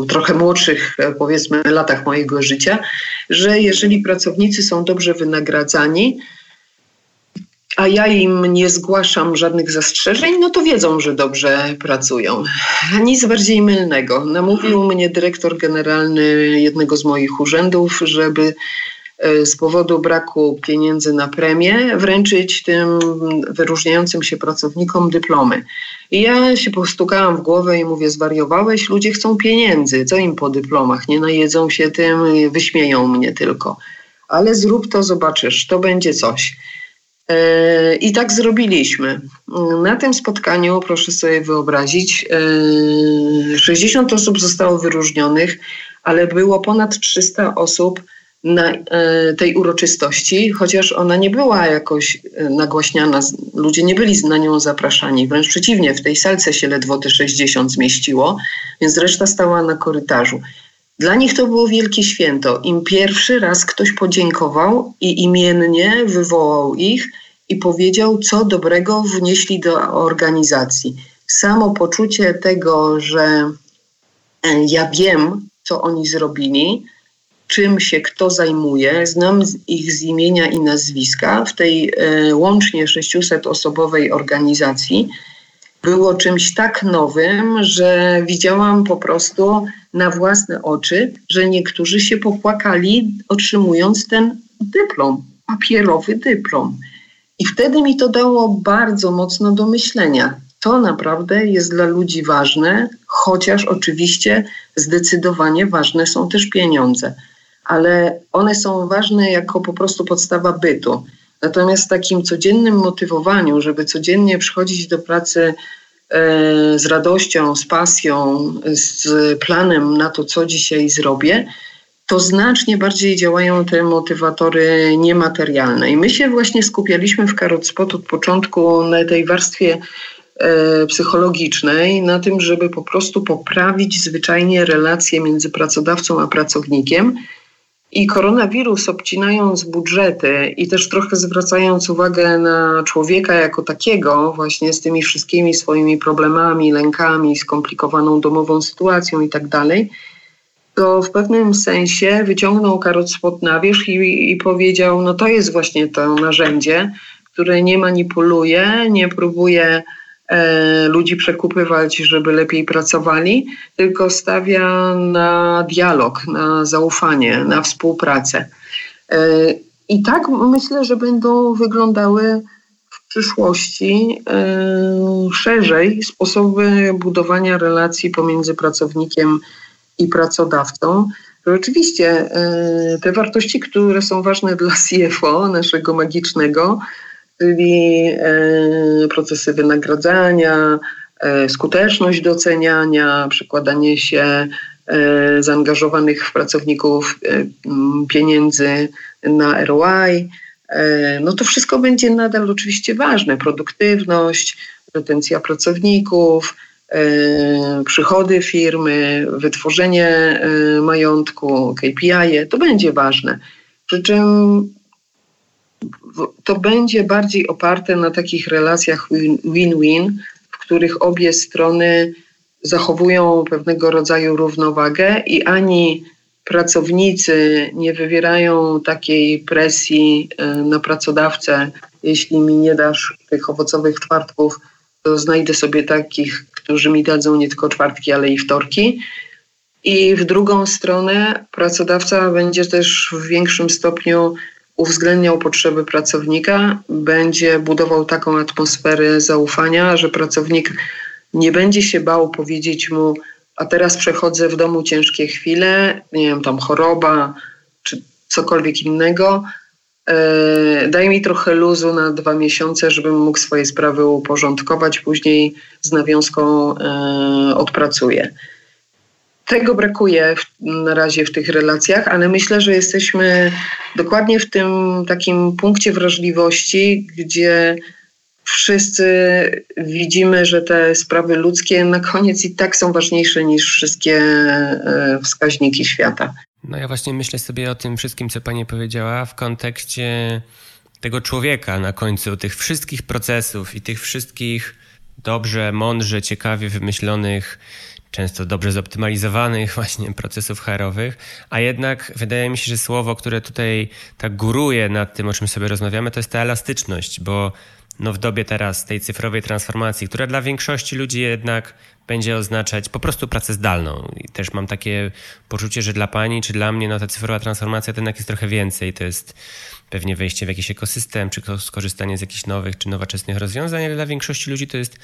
trochę młodszych, powiedzmy, latach mojego życia, że jeżeli pracownicy są dobrze wynagradzani, a ja im nie zgłaszam żadnych zastrzeżeń, no to wiedzą, że dobrze pracują. Nic bardziej mylnego. Namówił mnie dyrektor generalny jednego z moich urzędów, żeby e, z powodu braku pieniędzy na premię wręczyć tym wyróżniającym się pracownikom dyplomy. I ja się postukałam w głowę i mówię, zwariowałeś? Ludzie chcą pieniędzy. Co im po dyplomach? Nie najedzą się tym, wyśmieją mnie tylko. Ale zrób to, zobaczysz, to będzie coś. E, I tak zrobiliśmy. Na tym spotkaniu, proszę sobie wyobrazić, 60 e, osób zostało wyróżnionych, ale było ponad 300 osób na e, tej uroczystości, chociaż ona nie była jakoś nagłaśniana, ludzie nie byli na nią zapraszani. Wręcz przeciwnie, w tej salce się ledwo te 60 zmieściło, więc reszta stała na korytarzu. Dla nich to było wielkie święto. Im pierwszy raz ktoś podziękował i imiennie wywołał ich i powiedział, co dobrego wnieśli do organizacji. Samo poczucie tego, że e, ja wiem, co oni zrobili, czym się kto zajmuje, znam ich z imienia i nazwiska w tej e, łącznie 600-osobowej organizacji było czymś tak nowym, że widziałam po prostu na własne oczy, że niektórzy się popłakali, otrzymując ten dyplom, papierowy dyplom. I wtedy mi to dało bardzo mocno do myślenia. To naprawdę jest dla ludzi ważne, chociaż oczywiście zdecydowanie ważne są też pieniądze, ale one są ważne jako po prostu podstawa bytu. Natomiast w takim codziennym motywowaniu, żeby codziennie przychodzić do pracy E, z radością, z pasją, z planem na to, co dzisiaj zrobię, to znacznie bardziej działają te motywatory niematerialne. I my się właśnie skupialiśmy w Karotspot od początku na tej warstwie e, psychologicznej, na tym, żeby po prostu poprawić zwyczajnie relacje między pracodawcą a pracownikiem I koronawirus, obcinając budżety i też trochę zwracając uwagę na człowieka jako takiego, właśnie z tymi wszystkimi swoimi problemami, lękami, skomplikowaną domową sytuacją i tak dalej, to w pewnym sensie wyciągnął karot spod na wierzch i, i powiedział: No to jest właśnie to narzędzie, które nie manipuluje, nie próbuje ludzi przekupywać, żeby lepiej pracowali, tylko stawia na dialog, na zaufanie, na współpracę. E, I tak myślę, że będą wyglądały w przyszłości e, szerzej sposoby budowania relacji pomiędzy pracownikiem i pracodawcą. Oczywiście e, te wartości, które są ważne dla CFO, naszego magicznego, czyli e, procesy wynagradzania, e, skuteczność doceniania, przekładanie się zaangażowanych w pracowników pieniędzy na ROI, no to wszystko będzie nadal oczywiście ważne. Produktywność, retencja pracowników, E, przychody firmy, wytworzenie e, majątku, KPI, to będzie ważne. Przy czym to będzie bardziej oparte na takich relacjach win-win, w których obie strony zachowują pewnego rodzaju równowagę i ani pracownicy nie wywierają takiej presji e, na pracodawcę, jeśli mi nie dasz tych owocowych czwartków, to znajdę sobie takich, którzy mi dadzą nie tylko czwartki, ale i wtorki. I w drugą stronę pracodawca będzie też w większym stopniu uwzględniał potrzeby pracownika, będzie budował taką atmosferę zaufania, że pracownik nie będzie się bał powiedzieć mu, a teraz przechodzę w domu ciężkie chwile, nie wiem, tam choroba czy cokolwiek innego, E, daj mi trochę luzu na dwa miesiące, żebym mógł swoje sprawy uporządkować, później z nawiązką e, odpracuję. Tego brakuje w, na razie w tych relacjach, ale myślę, że jesteśmy dokładnie w tym takim punkcie wrażliwości, gdzie wszyscy widzimy, że te sprawy ludzkie na koniec i tak są ważniejsze niż wszystkie e, wskaźniki świata. No ja właśnie myślę sobie o tym wszystkim, co pani powiedziała w kontekście tego człowieka na końcu, tych wszystkich procesów i tych wszystkich dobrze, mądrze, ciekawie wymyślonych, często dobrze zoptymalizowanych [LAUGHS] właśnie procesów HR-owych, a jednak wydaje mi się, że słowo, które tutaj tak góruje nad tym, o czym sobie rozmawiamy, to jest ta elastyczność, bo no w dobie teraz tej cyfrowej transformacji, która dla większości ludzi jednak będzie oznaczać po prostu pracę zdalną. I też mam takie poczucie, że dla pani czy dla mnie no ta cyfrowa transformacja to jednak jest trochę więcej. To jest pewnie wejście w jakiś ekosystem, czy skorzystanie z jakichś nowych czy nowoczesnych rozwiązań, ale dla większości ludzi to jest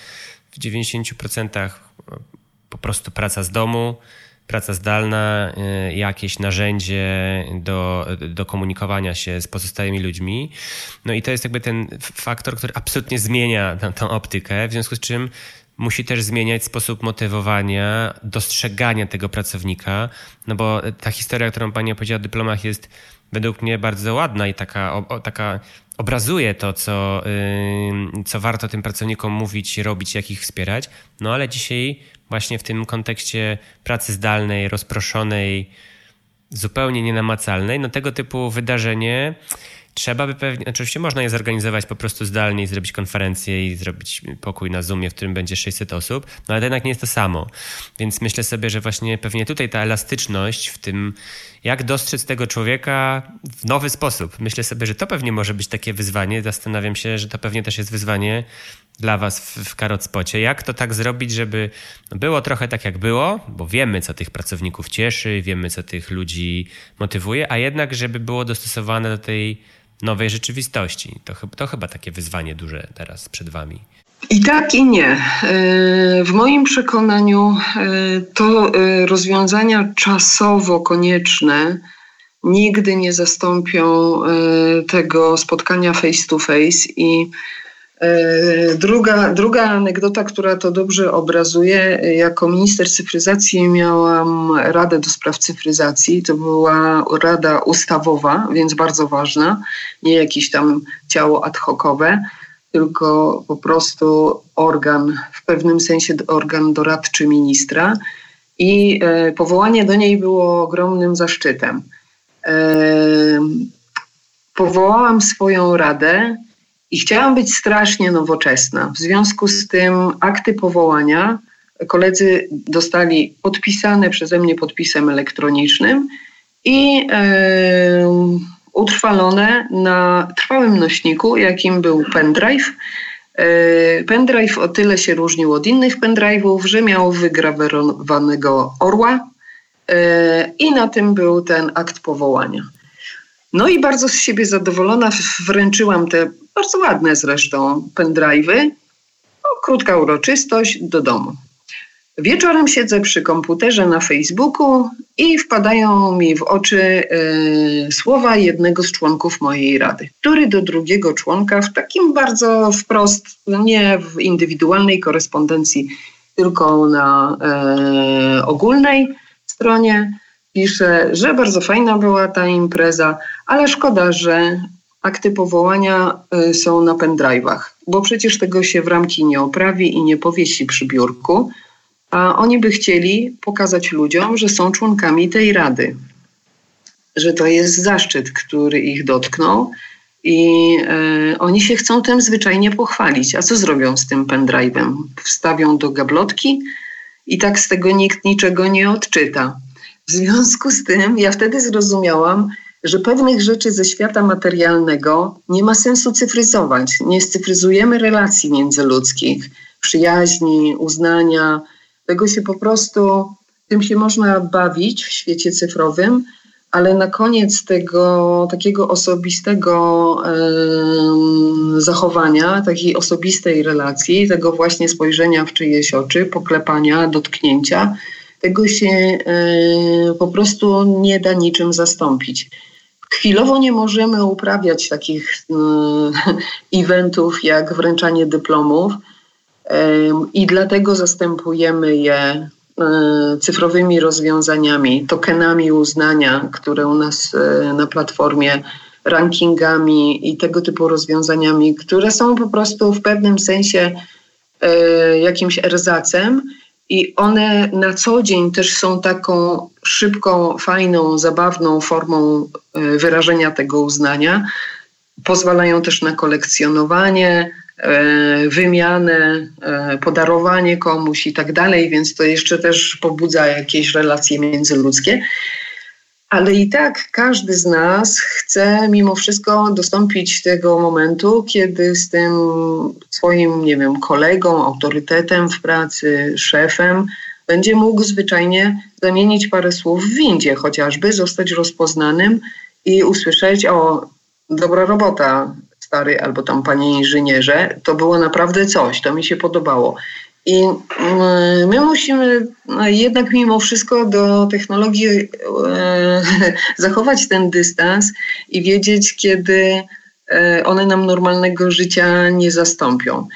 w 90% po prostu praca z domu, praca zdalna, y, jakieś narzędzie do, do komunikowania się z pozostałymi ludźmi. No i to jest jakby ten faktor, który absolutnie zmienia tą, optykę, w związku z czym musi też zmieniać sposób motywowania, dostrzegania tego pracownika, no bo ta historia, którą pani opowiedziała o dyplomach jest według mnie bardzo ładna i taka, o, taka obrazuje to, co, yy, co warto tym pracownikom mówić, robić, jak ich wspierać. No ale dzisiaj właśnie w tym kontekście pracy zdalnej, rozproszonej, zupełnie nienamacalnej, no tego typu wydarzenie trzeba by pewnie, znaczy oczywiście można je zorganizować po prostu zdalnie i zrobić konferencję i zrobić pokój na Zoomie, w którym będzie 600 osób, no ale jednak nie jest to samo. Więc myślę sobie, że właśnie pewnie tutaj ta elastyczność w tym, jak dostrzec tego człowieka w nowy sposób. Myślę sobie, że to pewnie może być takie wyzwanie. Zastanawiam się, że to pewnie też jest wyzwanie dla Was w, w Karocpocie. Jak to tak zrobić, żeby było trochę tak, jak było, bo wiemy, co tych pracowników cieszy, wiemy, co tych ludzi motywuje, a jednak, żeby było dostosowane do tej nowej rzeczywistości. To, to chyba takie wyzwanie duże teraz przed Wami. I tak, i nie. E, w moim przekonaniu e, to e, rozwiązania czasowo konieczne nigdy nie zastąpią tego spotkania face to face i druga, druga anegdota, która to dobrze obrazuje, jako minister cyfryzacji miałam Radę do Spraw Cyfryzacji. To była rada ustawowa, więc bardzo ważna, nie jakieś tam ciało ad hocowe, tylko po prostu organ, w pewnym sensie organ doradczy ministra. I e, powołanie do niej było ogromnym zaszczytem. powołałam swoją radę i chciałam być strasznie nowoczesna. W związku z tym akty powołania koledzy dostali podpisane przeze mnie podpisem elektronicznym i e, utrwalone na trwałym nośniku, jakim był pendrive. E, pendrive o tyle się różnił od innych pendrive'ów, że miał wygrawerowanego orła e, i na tym był ten akt powołania. No i bardzo z siebie zadowolona wręczyłam te bardzo ładne zresztą pendrive'y. No, krótka uroczystość do domu. Wieczorem siedzę przy komputerze na Facebooku i wpadają mi w oczy y, słowa jednego z członków mojej rady, który do drugiego członka w takim bardzo wprost, nie w indywidualnej korespondencji, tylko na y, ogólnej stronie pisze, że bardzo fajna była ta impreza, ale szkoda, że akty powołania y, są na pendrive'ach, bo przecież tego się w ramki nie oprawi i nie powiesi przy biurku, a oni by chcieli pokazać ludziom, że są członkami tej rady, że to jest zaszczyt, który ich dotknął i e, oni się chcą tym zwyczajnie pochwalić. A co zrobią z tym pendrive'em? Wstawią do gablotki i tak z tego nikt niczego nie odczyta. W związku z tym ja wtedy zrozumiałam, że pewnych rzeczy ze świata materialnego nie ma sensu cyfryzować. Nie scyfryzujemy relacji międzyludzkich, przyjaźni, uznania. Tego się po prostu, tym się można bawić w świecie cyfrowym, ale na koniec tego takiego osobistego e, zachowania, takiej osobistej relacji, tego właśnie spojrzenia w czyjeś oczy, poklepania, dotknięcia, tego się e, po prostu nie da niczym zastąpić. Chwilowo nie możemy uprawiać takich e, [LAUGHS] eventów jak wręczanie dyplomów i dlatego zastępujemy je e, cyfrowymi rozwiązaniami, tokenami uznania, które u nas na platformie, rankingami i tego typu rozwiązaniami, które są po prostu w pewnym sensie jakimś erzacem i one na co dzień też są taką szybką, fajną, zabawną formą e, wyrażenia tego uznania. Pozwalają też na kolekcjonowanie, e, wymianę, e, podarowanie komuś i tak dalej, więc to jeszcze też pobudza jakieś relacje międzyludzkie. Ale i tak każdy z nas chce mimo wszystko dostąpić tego momentu, kiedy z tym swoim, nie wiem, kolegą, autorytetem w pracy, szefem, będzie mógł zwyczajnie zamienić parę słów w windzie, chociażby zostać rozpoznanym i usłyszeć: O, dobra robota, stary, albo tam panie inżynierze, to było naprawdę coś, to mi się podobało. I mm, my musimy no, jednak mimo wszystko do technologii e, [LAUGHS] zachować ten dystans i wiedzieć, kiedy e, one nam normalnego życia nie zastąpią.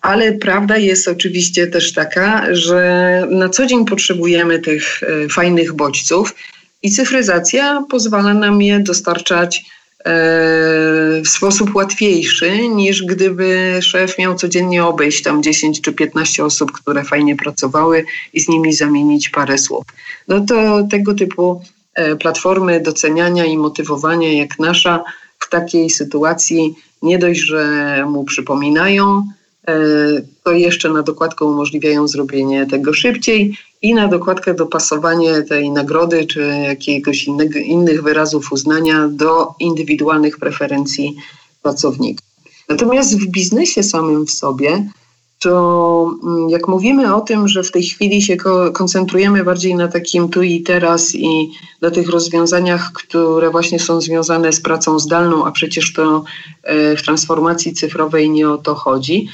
Ale prawda jest oczywiście też taka, że na co dzień potrzebujemy tych e, fajnych bodźców i cyfryzacja pozwala nam je dostarczać w sposób łatwiejszy niż gdyby szef miał codziennie obejść tam 10 czy 15 osób, które fajnie pracowały i z nimi zamienić parę słów. No to tego typu e, platformy doceniania i motywowania jak nasza w takiej sytuacji nie dość, że mu przypominają, e, to jeszcze na dokładkę umożliwiają zrobienie tego szybciej i na dokładkę dopasowanie tej nagrody czy jakiegoś innego, innych wyrazów uznania do indywidualnych preferencji pracownika. Natomiast w biznesie samym w sobie, to mm, jak mówimy o tym, że w tej chwili się koncentrujemy bardziej na takim tu i teraz i na tych rozwiązaniach, które właśnie są związane z pracą zdalną, a przecież to e, w transformacji cyfrowej nie o to chodzi,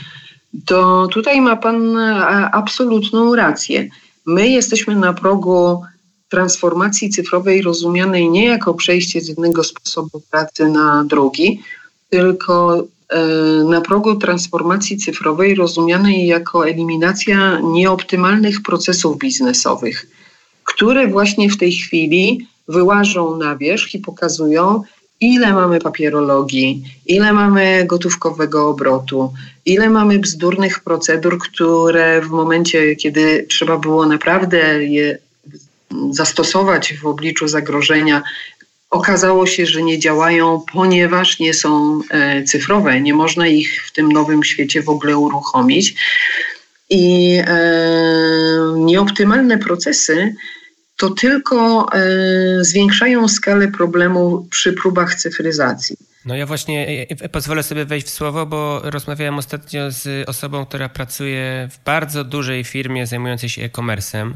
to tutaj ma Pan e, absolutną rację. My jesteśmy na progu transformacji cyfrowej rozumianej nie jako przejście z jednego sposobu pracy na drugi, tylko e, na progu transformacji cyfrowej rozumianej jako eliminacja nieoptymalnych procesów biznesowych, które właśnie w tej chwili wyłażą na wierzch i pokazują, ile mamy papierologii, ile mamy gotówkowego obrotu, ile mamy bzdurnych procedur, które w momencie, kiedy trzeba było naprawdę je zastosować w obliczu zagrożenia, Okazało się, że nie działają, ponieważ nie są e, cyfrowe. Nie można ich w tym nowym świecie w ogóle uruchomić. I e, nieoptymalne procesy to tylko e, zwiększają skalę problemu przy próbach cyfryzacji. No ja właśnie pozwolę sobie wejść w słowo, bo rozmawiałem ostatnio z osobą, która pracuje w bardzo dużej firmie zajmującej się e-commerce'em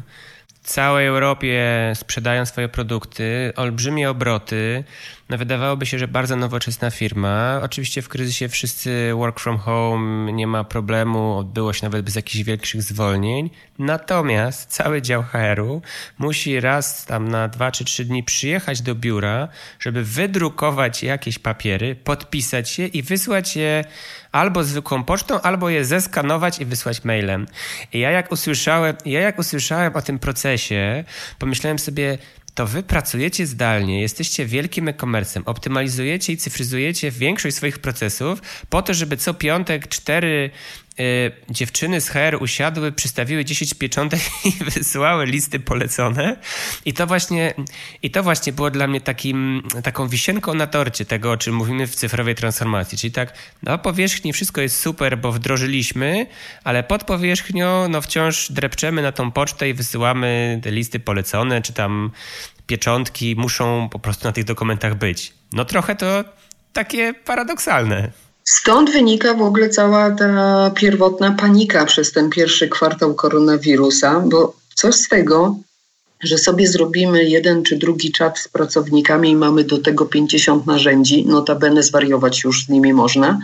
całej Europie sprzedają swoje produkty, olbrzymie obroty. No wydawałoby się, że bardzo nowoczesna firma. Oczywiście w kryzysie wszyscy work from home, nie ma problemu, odbyło się nawet bez jakichś większych zwolnień. Natomiast cały dział HR-u musi raz tam na dwa czy trzy dni przyjechać do biura, żeby wydrukować jakieś papiery, podpisać je i wysłać je albo zwykłą pocztą, albo je zeskanować i wysłać mailem. I ja jak usłyszałem, ja jak usłyszałem o tym procesie, pomyślałem sobie, to wy pracujecie zdalnie, jesteście wielkim e-commerce'em, optymalizujecie i cyfryzujecie większość swoich procesów po to, żeby co piątek cztery dziewczyny z HR usiadły, przystawiły 10 pieczątek [LAUGHS] i wysłały listy polecone. I to właśnie, i to właśnie było dla mnie takim, taką wisienką na torcie tego, o czym mówimy w cyfrowej transformacji. Czyli tak, na powierzchni wszystko jest super, bo wdrożyliśmy, ale pod powierzchnią no wciąż drepczemy na tą pocztę i wysyłamy te listy polecone, czy tam pieczątki muszą po prostu na tych dokumentach być. No trochę to takie paradoksalne. Stąd wynika w ogóle cała ta pierwotna panika przez ten pierwszy kwartał koronawirusa, bo co z tego, że sobie zrobimy jeden czy drugi czat z pracownikami i mamy do tego 50 narzędzi, notabene zwariować już z nimi można,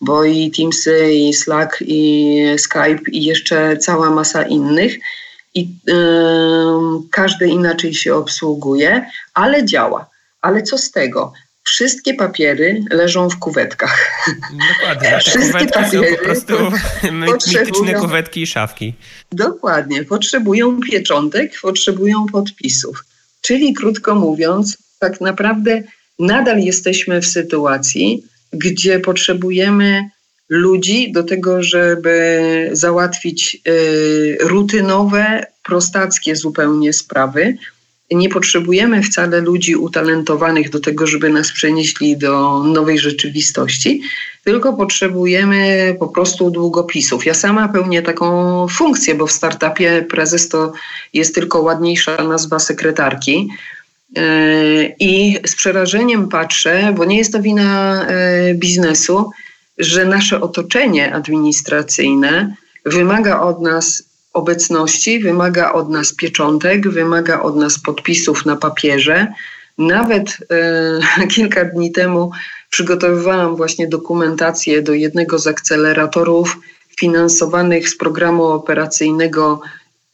bo i Teamsy, i Slack, i Skype, i jeszcze cała masa innych, i yy, każdy inaczej się obsługuje, ale działa. Ale co z tego? Wszystkie papiery leżą w kuwetkach. Dokładnie. Wszystkie papiery są po prostu [LAUGHS] mityczne kuwetki i szafki. Dokładnie. Potrzebują pieczątek, potrzebują podpisów. Czyli krótko mówiąc, tak naprawdę nadal jesteśmy w sytuacji, gdzie potrzebujemy ludzi do tego, żeby załatwić y, rutynowe, prostackie zupełnie sprawy, nie potrzebujemy wcale ludzi utalentowanych do tego, żeby nas przenieśli do nowej rzeczywistości, tylko potrzebujemy po prostu długopisów. Ja sama pełnię taką funkcję, bo w startupie prezes to jest tylko ładniejsza nazwa sekretarki. E, I z przerażeniem patrzę, bo nie jest to wina e, biznesu, że nasze otoczenie administracyjne wymaga od nas obecności, wymaga od nas pieczątek, wymaga od nas podpisów na papierze. Nawet e, [LAUGHS] kilka dni temu przygotowywałam właśnie dokumentację do jednego z akceleratorów finansowanych z programu operacyjnego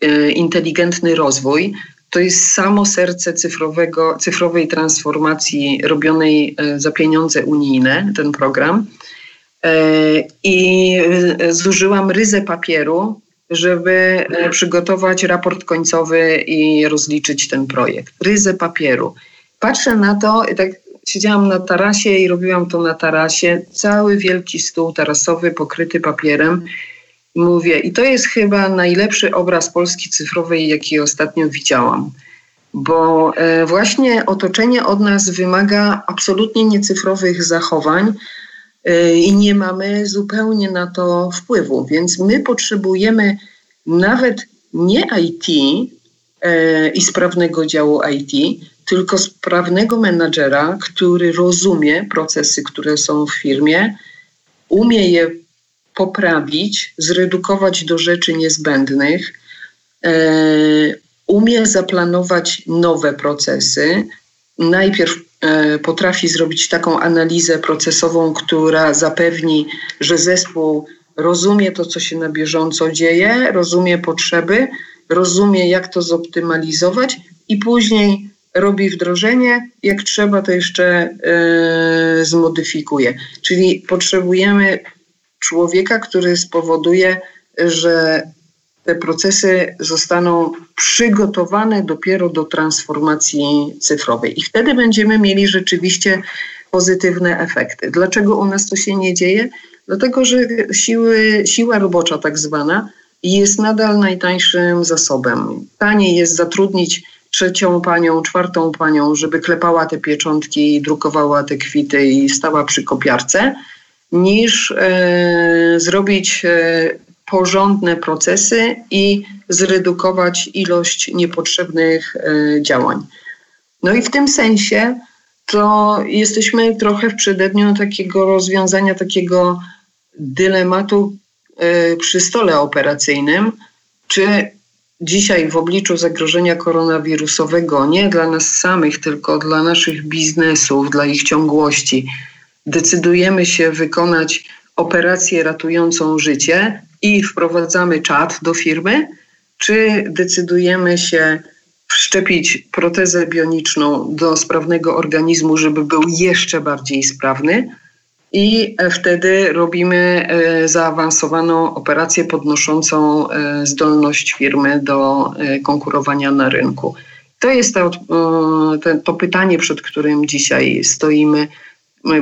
e, Inteligentny Rozwój. To jest samo serce cyfrowego, cyfrowej transformacji robionej e, za pieniądze unijne, ten program. I zużyłam ryzę papieru, żeby e, przygotować raport końcowy i rozliczyć ten projekt. Ryzę papieru. Patrzę na to i tak siedziałam na tarasie i robiłam to na tarasie. Cały wielki stół tarasowy pokryty papierem. Mówię, i to jest chyba najlepszy obraz Polski cyfrowej, jaki ostatnio widziałam. Bo właśnie otoczenie od nas wymaga absolutnie niecyfrowych zachowań, i nie mamy zupełnie na to wpływu. Więc my potrzebujemy nawet nie IT e, i sprawnego działu IT, tylko sprawnego menadżera, który rozumie procesy, które są w firmie, umie je poprawić, zredukować do rzeczy niezbędnych, e, umie zaplanować nowe procesy. Najpierw potrafi zrobić taką analizę procesową, która zapewni, że zespół rozumie to, co się na bieżąco dzieje, rozumie potrzeby, rozumie, jak to zoptymalizować i później robi wdrożenie, jak trzeba, to jeszcze yy, zmodyfikuje. Czyli potrzebujemy człowieka, który spowoduje, że te procesy zostaną przygotowane dopiero do transformacji cyfrowej. I wtedy będziemy mieli rzeczywiście pozytywne efekty. Dlaczego u nas to się nie dzieje? Dlatego, że siły, siła robocza tak zwana jest nadal najtańszym zasobem. Taniej jest zatrudnić trzecią panią, czwartą panią, żeby klepała te pieczątki, drukowała te kwity i stała przy kopiarce, niż e, zrobić e, porządne procesy i zredukować ilość niepotrzebnych e, działań. No i w tym sensie to jesteśmy trochę w przededniu takiego rozwiązania, takiego dylematu e, przy stole operacyjnym, czy dzisiaj w obliczu zagrożenia koronawirusowego, nie dla nas samych, tylko dla naszych biznesów, dla ich ciągłości, decydujemy się wykonać operację ratującą życie i wprowadzamy czat do firmy, czy decydujemy się wszczepić protezę bioniczną do sprawnego organizmu, żeby był jeszcze bardziej sprawny. I wtedy robimy e, zaawansowaną operację podnoszącą e, zdolność firmy do e, konkurowania na rynku. To jest to, to pytanie, przed którym dzisiaj stoimy,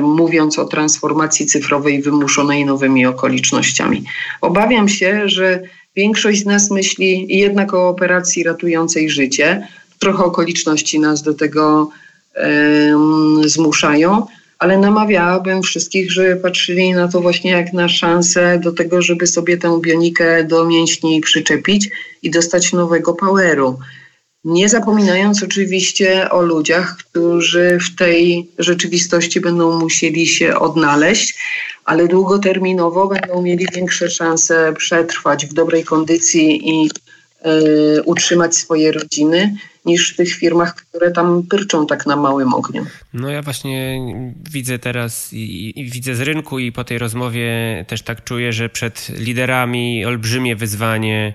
mówiąc o transformacji cyfrowej wymuszonej nowymi okolicznościami. Obawiam się, że Większość z nas myśli jednak o operacji ratującej życie. Trochę okoliczności nas do tego um, zmuszają, ale namawiałabym wszystkich, żeby patrzyli na to właśnie jak na szansę do tego, żeby sobie tę bionikę do mięśni przyczepić i dostać nowego poweru. Nie zapominając oczywiście o ludziach, którzy w tej rzeczywistości będą musieli się odnaleźć, ale długoterminowo będą mieli większe szanse przetrwać w dobrej kondycji i y, utrzymać swoje rodziny niż w tych firmach, które tam pyrczą tak na małym ogniu. No ja właśnie widzę teraz i, i, widzę z rynku i po tej rozmowie też tak czuję, że przed liderami olbrzymie wyzwanie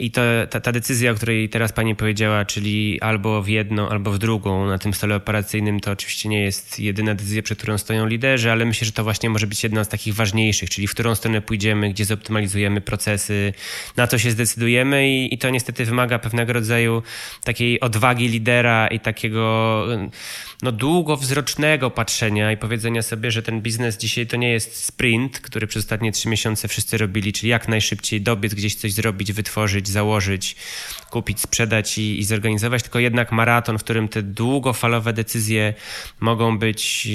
i to, ta, ta decyzja, o której teraz pani powiedziała, czyli albo w jedną, albo w drugą na tym stole operacyjnym, to oczywiście nie jest jedyna decyzja, przed którą stoją liderzy, ale myślę, że to właśnie może być jedna z takich ważniejszych, czyli w którą stronę pójdziemy, gdzie zoptymalizujemy procesy, na co się zdecydujemy i, i to niestety wymaga pewnego rodzaju takiej odwagi lidera i takiego no, długowzrocznego patrzenia i powiedzenia sobie, że ten biznes dzisiaj to nie jest sprint, który przez ostatnie trzy miesiące wszyscy robili, czyli jak najszybciej dobiec, gdzieś coś zrobić, wytworzyć, założyć, kupić, sprzedać i, i zorganizować, tylko jednak maraton, w którym te długofalowe decyzje mogą być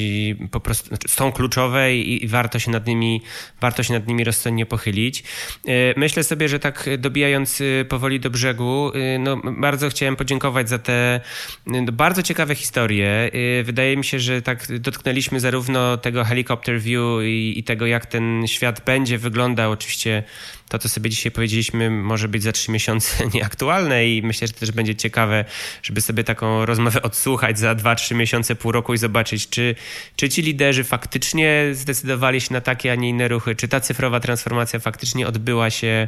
po prostu, znaczy są kluczowe i, i warto się nad nimi, warto się nad nimi rozsądnie pochylić. E, myślę sobie, że tak dobijając e, powoli do brzegu, e, no, bardzo chciałem podziękować za te no, bardzo ciekawe historie. Wydaje mi się, że tak dotknęliśmy zarówno tego helicopter view i, i tego, jak ten świat będzie wyglądał. Oczywiście to, co sobie dzisiaj powiedzieliśmy, może być za trzy miesiące [LAUGHS] nieaktualne i myślę, że też będzie ciekawe, żeby sobie taką rozmowę odsłuchać za dwa, trzy miesiące, pół roku i zobaczyć, czy, czy ci liderzy faktycznie zdecydowali się na takie, a nie inne ruchy, czy ta cyfrowa transformacja faktycznie odbyła się.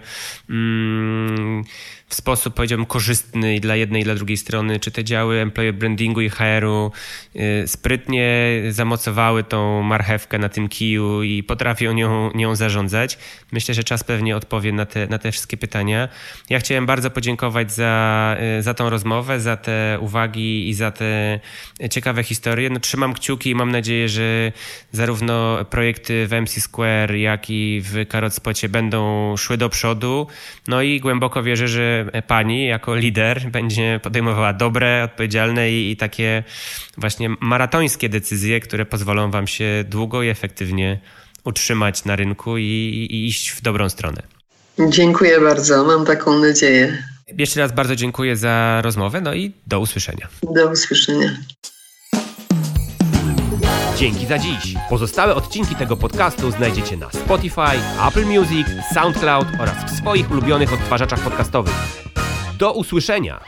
Mm, w sposób, powiedziałbym, korzystny i dla jednej i dla drugiej strony, czy te działy employer brandingu i HR-u y, sprytnie zamocowały tą marchewkę na tym kiju i potrafią nią, nią zarządzać. Myślę, że czas pewnie odpowie na te, na te wszystkie pytania. Ja chciałem bardzo podziękować za, y, za tą rozmowę, za te uwagi i za te ciekawe historie. No, trzymam kciuki i mam nadzieję, że zarówno projekty w MC Square, jak i w Karot będą szły do przodu. No i głęboko wierzę, że pani jako lider będzie podejmowała dobre, odpowiedzialne i, i takie właśnie maratońskie decyzje, które pozwolą wam się długo i efektywnie utrzymać na rynku i, i iść w dobrą stronę. Dziękuję bardzo, mam taką nadzieję. Jeszcze raz bardzo dziękuję za rozmowę, no i do usłyszenia. Do usłyszenia. Dzięki za dziś. Pozostałe odcinki tego podcastu znajdziecie na Spotify, Apple Music, SoundCloud oraz w swoich ulubionych odtwarzaczach podcastowych. Do usłyszenia!